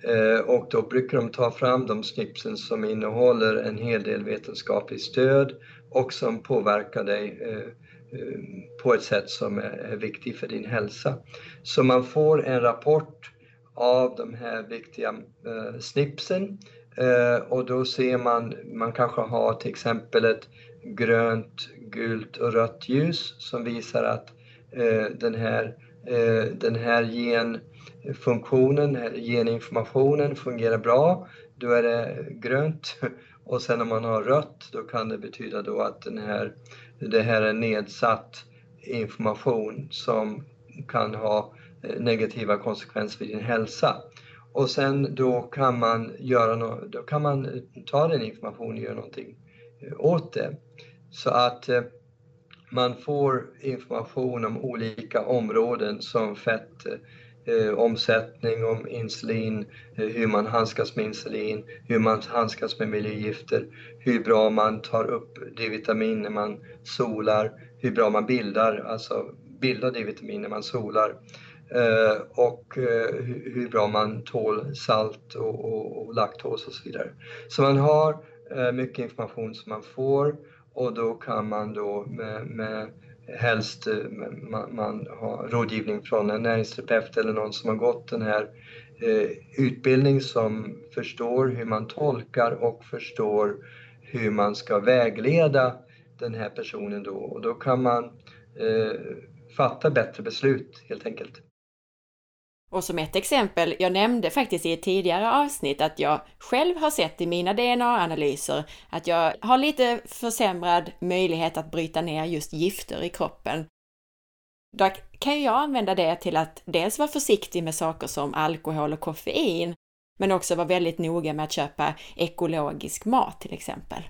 Eh, och då brukar de ta fram de snipsen som innehåller en hel del vetenskapligt stöd och som påverkar dig eh, eh, på ett sätt som är viktigt för din hälsa. Så man får en rapport av de här viktiga snipsen och då ser man, man kanske har till exempel ett grönt, gult och rött ljus som visar att den här, den här funktionen, geninformationen fungerar bra. Då är det grönt och sen om man har rött då kan det betyda då att den här, det här är nedsatt information som kan ha eh, negativa konsekvenser för din hälsa. Och sen då kan man, göra no då kan man eh, ta den informationen och göra någonting eh, åt det. Så att man får information om olika områden som fett, eh, omsättning, om insulin, eh, hur man handskas med insulin, hur man handskas med miljögifter, hur bra man tar upp D-vitamin när man solar, hur bra man bildar, alltså bildar D-vitamin när man solar eh, och eh, hur bra man tål salt och, och, och laktos och så vidare. Så man har eh, mycket information som man får och då kan man då med, med helst eh, man, man har rådgivning från en näringsterapeut eller någon som har gått den här eh, utbildning som förstår hur man tolkar och förstår hur man ska vägleda den här personen då och då kan man eh, fatta bättre beslut helt enkelt. Och som ett exempel, jag nämnde faktiskt i ett tidigare avsnitt att jag själv har sett i mina DNA-analyser att jag har lite försämrad möjlighet att bryta ner just gifter i kroppen. Då kan jag använda det till att dels vara försiktig med saker som alkohol och koffein, men också vara väldigt noga med att köpa ekologisk mat till exempel.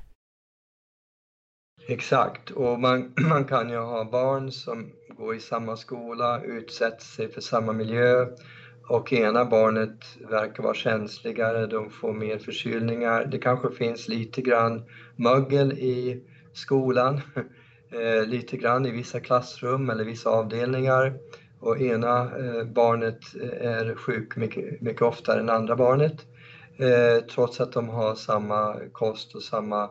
Exakt, och man, man kan ju ha barn som går i samma skola, utsätter sig för samma miljö. Och ena barnet verkar vara känsligare, de får mer förkylningar. Det kanske finns lite grann mögel i skolan, eh, lite grann i vissa klassrum eller vissa avdelningar. Och ena eh, barnet eh, är sjuk mycket, mycket oftare än andra barnet eh, trots att de har samma kost och samma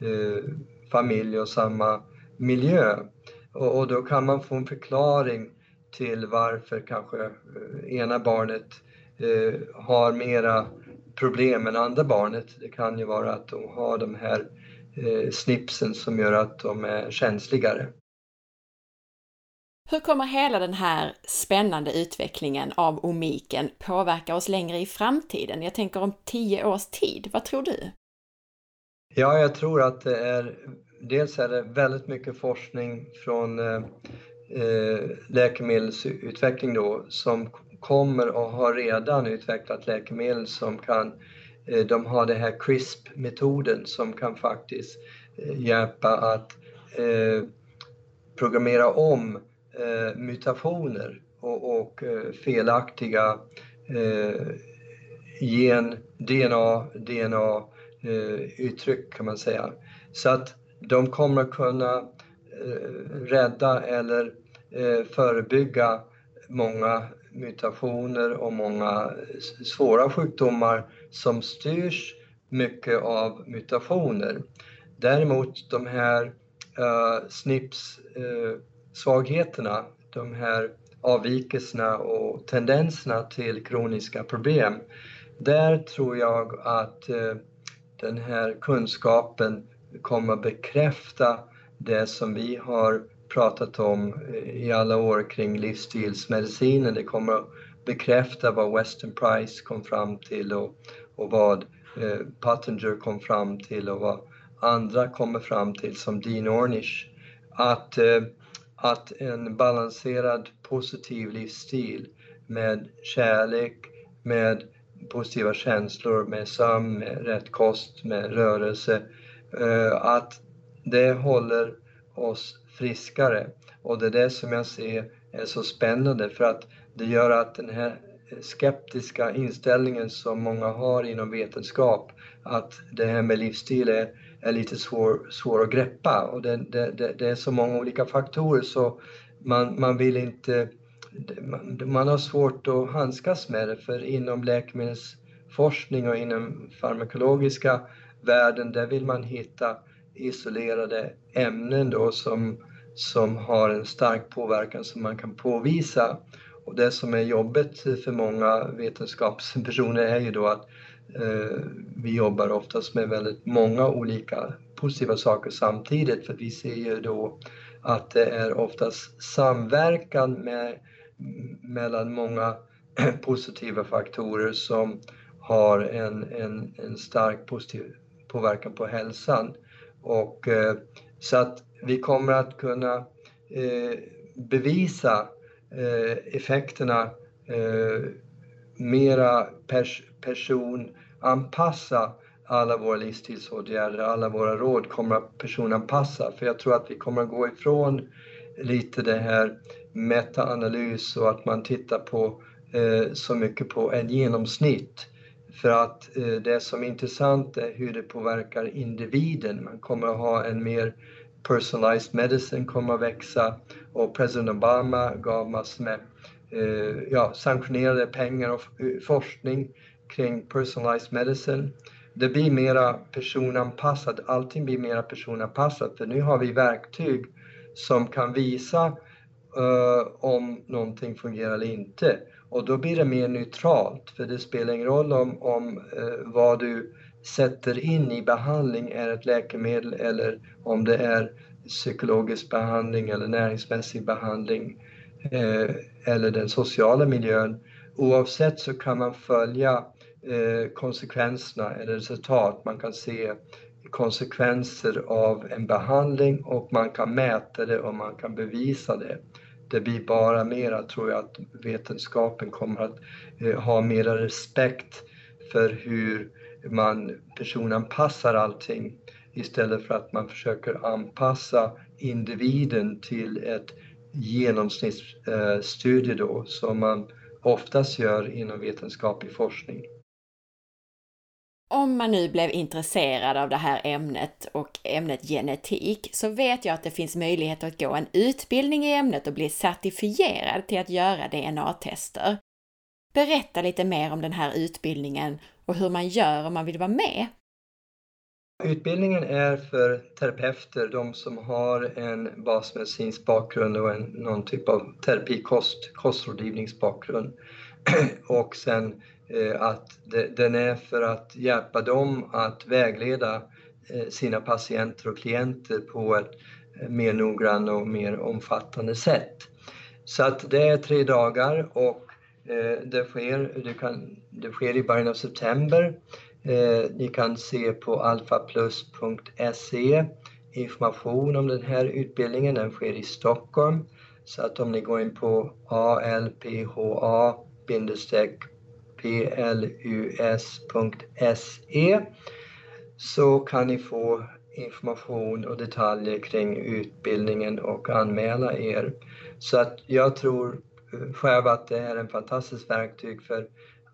eh, familj och samma miljö. Och, och, då kan man få en förklaring till varför kanske eh, ena barnet eh, har mera problem än andra barnet. Det kan ju vara att de har de här eh, snipsen som gör att de är känsligare. Hur kommer hela den här spännande utvecklingen av omiken påverka oss längre i framtiden? Jag tänker om tio års tid, vad tror du? Ja, jag tror att det är dels är det väldigt mycket forskning från eh, eh läkemedelsutveckling då som kommer och har redan utvecklat läkemedel som kan, eh, de har den här CRISP-metoden som kan faktiskt eh, hjälpa att eh, programmera om eh, mutationer och, och eh, felaktiga eh, gen, DNA, DNA Eh, uttryck kan man säga. Så att de kommer kunna eh, rädda eller eh, förebygga många mutationer och många svåra sjukdomar som styrs mycket av mutationer. Däremot de här eh, uh, SNPs uh, eh, svagheterna, de här avvikelserna och tendenserna till kroniska problem, där tror jag att uh, den här kunskapen kommer att bekräfta det som vi har pratat om eh, i alla år kring livsstilsmedicinen. Det kommer att bekräfta vad Weston Price kom fram till och, och vad eh, Pattinger kom fram till och vad andra kommer fram till som Dean Ornish. Att, eh, att en balanserad positiv livsstil med kärlek, med positiva känslor, med sömn, med rätt kost, med rörelse, eh, att det håller oss friskare. Och det är det som jag ser är så spännande för att det gör att den här skeptiska inställningen som många har inom vetenskap att det här med livsstil är, är lite svår, svår att greppa. Och det, det, det, är så många olika faktorer så man, man vill inte man, man har svårt att handskas med det för inom läkemedelsforskning och inom farmakologiska världen där vill man hitta isolerade ämnen då som, som har en stark påverkan som man kan påvisa. Och det som är jobbigt för många vetenskapspersoner är ju då att eh, vi jobbar oftast med väldigt många olika positiva saker samtidigt för vi ser ju då att det är oftast samverkan med, mellan många positiva faktorer som har en, en, en stark positiv påverkan på hälsan. Och, eh, så att vi kommer att kunna eh, bevisa eh, effekterna eh, mera pers personanpassa alla våra livsstilsåtgärder, alla våra råd kommer att personanpassa. För jag tror att vi kommer att gå ifrån lite det här metaanalys och att man tittar på eh, så mycket på en genomsnitt. För att eh, det som är intressant är hur det påverkar individen. Man kommer att ha en mer personalized medicine kommer att växa och president Obama gav massor med eh, ja, sanktionerade pengar och eh, forskning kring personalized medicine. Det blir mera personanpassat, allting blir mera personanpassat för nu har vi verktyg som kan visa uh, om någonting fungerar eller inte. Och då blir det mer neutralt, för det spelar ingen roll om, om uh, vad du sätter in i behandling är ett läkemedel eller om det är psykologisk behandling eller näringsmässig behandling uh, eller den sociala miljön. Oavsett så kan man följa konsekvenserna eller resultat. Man kan se konsekvenser av en behandling och man kan mäta det och man kan bevisa det. Det blir bara mera, tror jag, att vetenskapen kommer att eh, ha mera respekt för hur man personanpassar allting istället för att man försöker anpassa individen till ett genomsnittsstudie eh, då som man oftast gör inom vetenskaplig forskning. Om man nu blev intresserad av det här ämnet och ämnet genetik så vet jag att det finns möjlighet att gå en utbildning i ämnet och bli certifierad till att göra DNA-tester. Berätta lite mer om den här utbildningen och hur man gör om man vill vara med. Utbildningen är för terapeuter, de som har en basmedicinsk bakgrund och en, någon typ av terapikost, kostrådgivningsbakgrund. och sen Eh, att den är för att hjälpa dem att vägleda eh, sina patienter och klienter på ett eh, mer noggrant och mer omfattande sätt. Så att det är tre dagar och det sker, det, kan, det sker i början av september. Ni kan se på alfaplus.se information om den här utbildningen. Den sker i Stockholm. Så att om ni går in på alpha plus.se så kan ni få information och detaljer kring utbildningen och anmäla er. Så att jag tror eh, själv att det är en fantastiskt verktyg för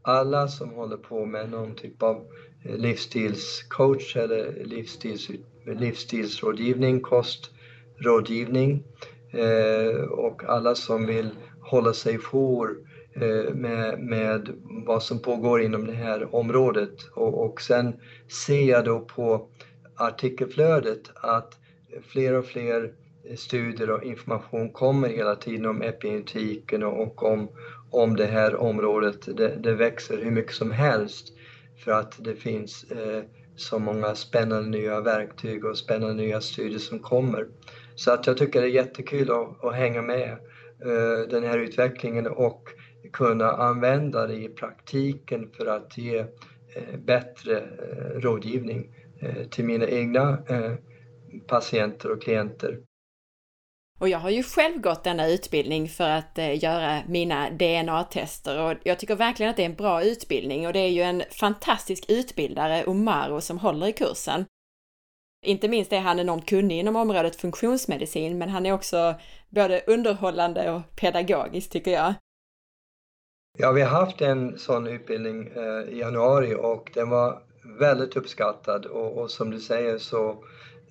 alla som håller på med någon typ av eh, livsstilscoach eller livsstils, livsstilsrådgivning, kostrådgivning eh, och alla som vill hålla sig for Eh, med, med vad som pågår inom det här området. Och, och sen ser jag då på artikelflödet att fler och fler studier och information kommer hela tiden om epigenetiken och, och om, om det här området. Det, det, växer hur mycket som helst för att det finns eh, så många spännande nya verktyg och spännande nya studier som kommer. Så att jag tycker det är jättekul att, att hänga med eh, den här utvecklingen och kunna använda det i praktiken för att ge eh, bättre eh, rådgivning eh, till mina egna patienter och klienter. Och jag har ju själv gått denna utbildning för att göra mina DNA-tester och jag tycker verkligen att det är en bra utbildning och det är ju en fantastisk utbildare, Omaro, som håller i kursen. Inte minst är han enormt kunnig inom området funktionsmedicin, men han är också både underhållande och pedagogisk tycker jag. Ja, vi har haft en sån utbildning eh, i januari och den var väldigt uppskattad och, och som du säger så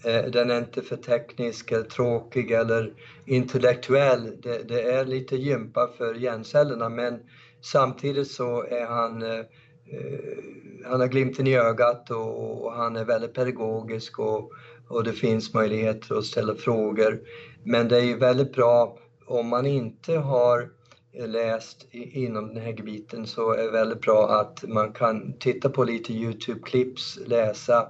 eh, den är inte för teknisk eller tråkig eller intellektuell. Det, det är lite gympa för hjärncellerna men samtidigt så är han eh, eh han har glimten i ögat och, och, han är väldigt pedagogisk och, och det finns möjligheter att ställa frågor. Men det är ju väldigt bra om man inte har läst inom den här gebiten så är det väldigt bra att man kan titta på lite Youtube-klipps, läsa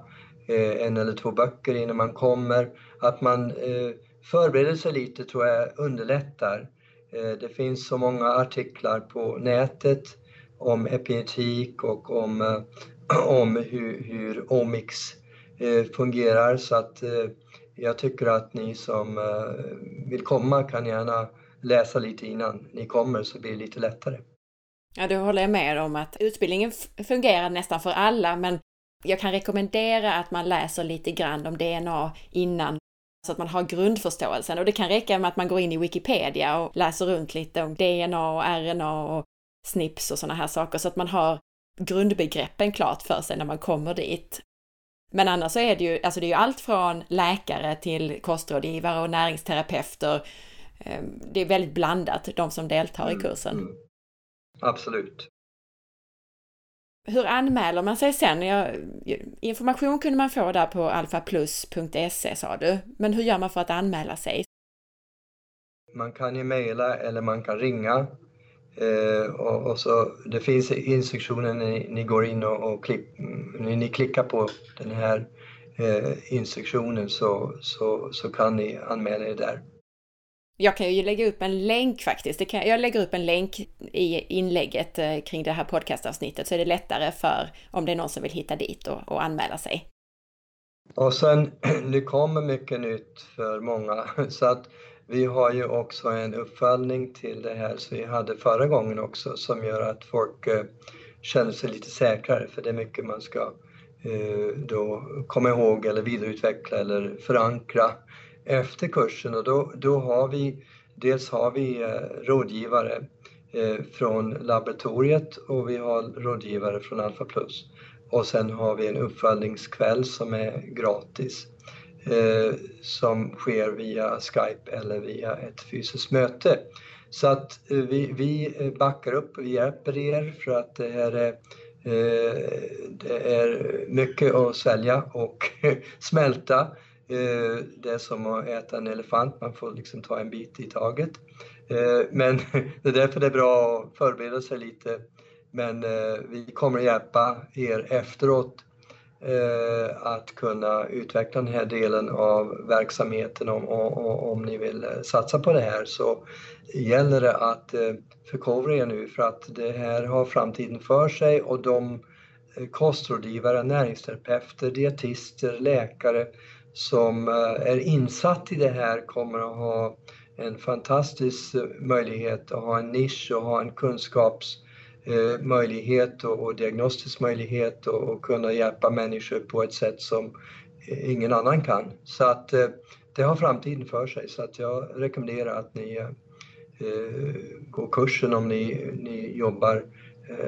eh, en eller två böcker innan man kommer. Att man eh, förbereder sig lite tror jag underlättar. Eh, det finns så många artiklar på nätet om epigenetik och om, om hur, hur omics fungerar så att jag tycker att ni som vill komma kan gärna läsa lite innan ni kommer så blir det lite lättare. Ja, det håller jag med om att utbildningen fungerar nästan för alla, men jag kan rekommendera att man läser lite grann om DNA innan så att man har grundförståelsen och det kan räcka med att man går in i Wikipedia och läser runt lite om DNA och RNA och SNPs och sådana här saker så att man har grundbegreppen klart för sig när man kommer dit. Men annars så är det ju, alltså det är ju allt från läkare till kostrådgivare och näringsterapeuter det är väldigt blandat, de som deltar i mm, kursen. Mm, Absolut. Hur anmäler man sig sen? Jag, information kunde man få där på alfaplus.se sa du, men hur gör man för att anmäla sig? Man kan ju mejla eller man kan ringa. Eh, och, och, så, det finns instruktioner när ni, ni går in och, och klick, när ni klickar på den här eh, instruktionen så, så, så kan ni anmäla er där. Jag kan ju lägga upp en länk faktiskt. Kan, jag lägger upp en länk i inlägget eh, kring det här podcastavsnittet så är det lättare för om det är någon som vill hitta dit och, och anmäla sig. Och sen, det kommer mycket nytt för många så att vi har ju också en uppföljning till det här som vi hade förra gången också som gör att folk eh, känner sig lite säkrare för det är mycket man ska eh, då komma ihåg eller vidareutveckla eller förankra efter kursen och då, då har vi dels har vi eh, rådgivare eh, från laboratoriet och vi har rådgivare från Alpha Plus. Och sen har vi en uppföljningskväll som är gratis eh, som sker via Skype eller via ett fysiskt möte. Så att eh, vi, vi eh, backar upp och hjälper er för att det här är eh, det är mycket att svälja och smälta. Eh, det är som att äta en elefant, man får liksom ta en bit i taget. Eh, men det är därför det är bra att förbereda sig lite. Men eh, vi kommer att hjälpa er efteråt att kunna utveckla den här delen av verksamheten om, om ni vill satsa på det här så gäller det att förkovra er nu för att det här har framtiden för sig och de kostrådgivare, näringsterapeuter, dietister, läkare som eh, är insatt i det här kommer att ha en fantastisk eh, möjlighet att ha en nisch och ha en kunskapsmöjlighet eh, och diagnostisk möjlighet och kunna hjälpa människor på ett sätt som ingen annan kan. Så att det har framtiden för sig så att jag rekommenderar att ni går kursen om ni, ni jobbar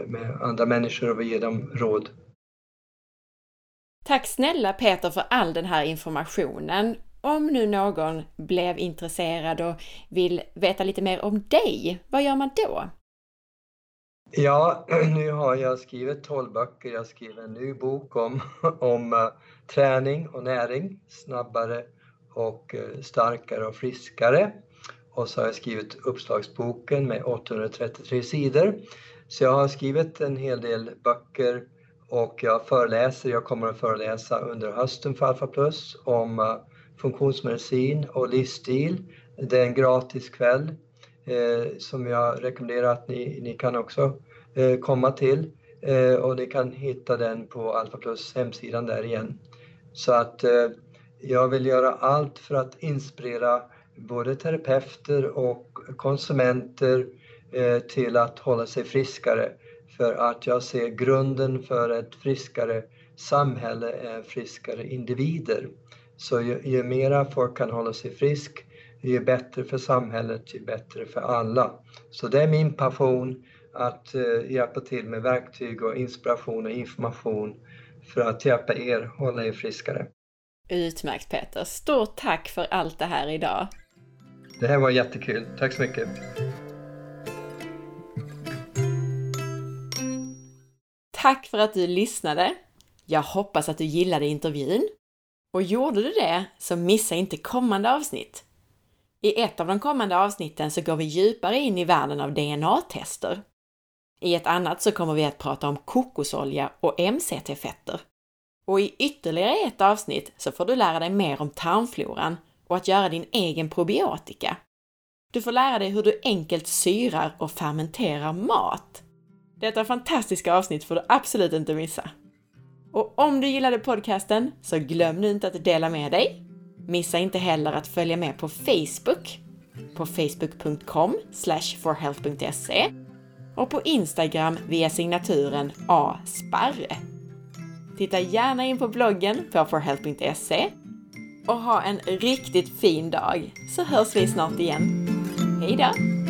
med andra människor och vill ge dem råd. Tack snälla Peter för all den här informationen. Om nu någon blev intresserad och vill veta lite mer om dig, vad gör man då? Ja, nu har jag skrivit 12 böcker. Jag skriver en ny bok om, om eh, träning och näring, snabbare och eh, starkare och friskare. Och så har jag skrivit uppslagsboken med 833 sidor. Så jag har skrivit en hel del böcker och jag föreläser, jag kommer att föreläsa under hösten för Alfa Plus om eh, funktionsmedicin och livsstil. Det är en gratis kväll eh, som jag rekommenderar att ni, ni kan också eh, komma till eh, och ni kan hitta den på Alfa Plus hemsidan där igen. Så att eh, jag vill göra allt för att inspirera både terapeuter och konsumenter eh, till att hålla sig friskare för att jag ser grunden för ett friskare samhälle är friskare individer. Så ju, ju mera folk kan hålla sig frisk, ju bättre för samhället, ju bättre för alla. Så det är min passion att uh, hjälpa till med verktyg och inspiration och information för att hjälpa er hålla er friskare. Utmärkt Peter! Stort tack för allt det här idag! Det här var jättekul. Tack så mycket! Tack för att du lyssnade! Jag hoppas att du gillade intervjun. Och gjorde du det, så missa inte kommande avsnitt. I ett av de kommande avsnitten så går vi djupare in i världen av DNA-tester. I ett annat så kommer vi att prata om kokosolja och MCT-fetter. Och i ytterligare ett avsnitt så får du lära dig mer om tarmfloran och att göra din egen probiotika. Du får lära dig hur du enkelt syrar och fermenterar mat. Detta fantastiska avsnitt får du absolut inte missa. Och om du gillade podcasten så glöm nu inte att dela med dig. Missa inte heller att följa med på Facebook på facebook.com forhealth.se och på Instagram via signaturen asparre. Titta gärna in på bloggen på forhealth.se och ha en riktigt fin dag så hörs vi snart igen. Hejdå!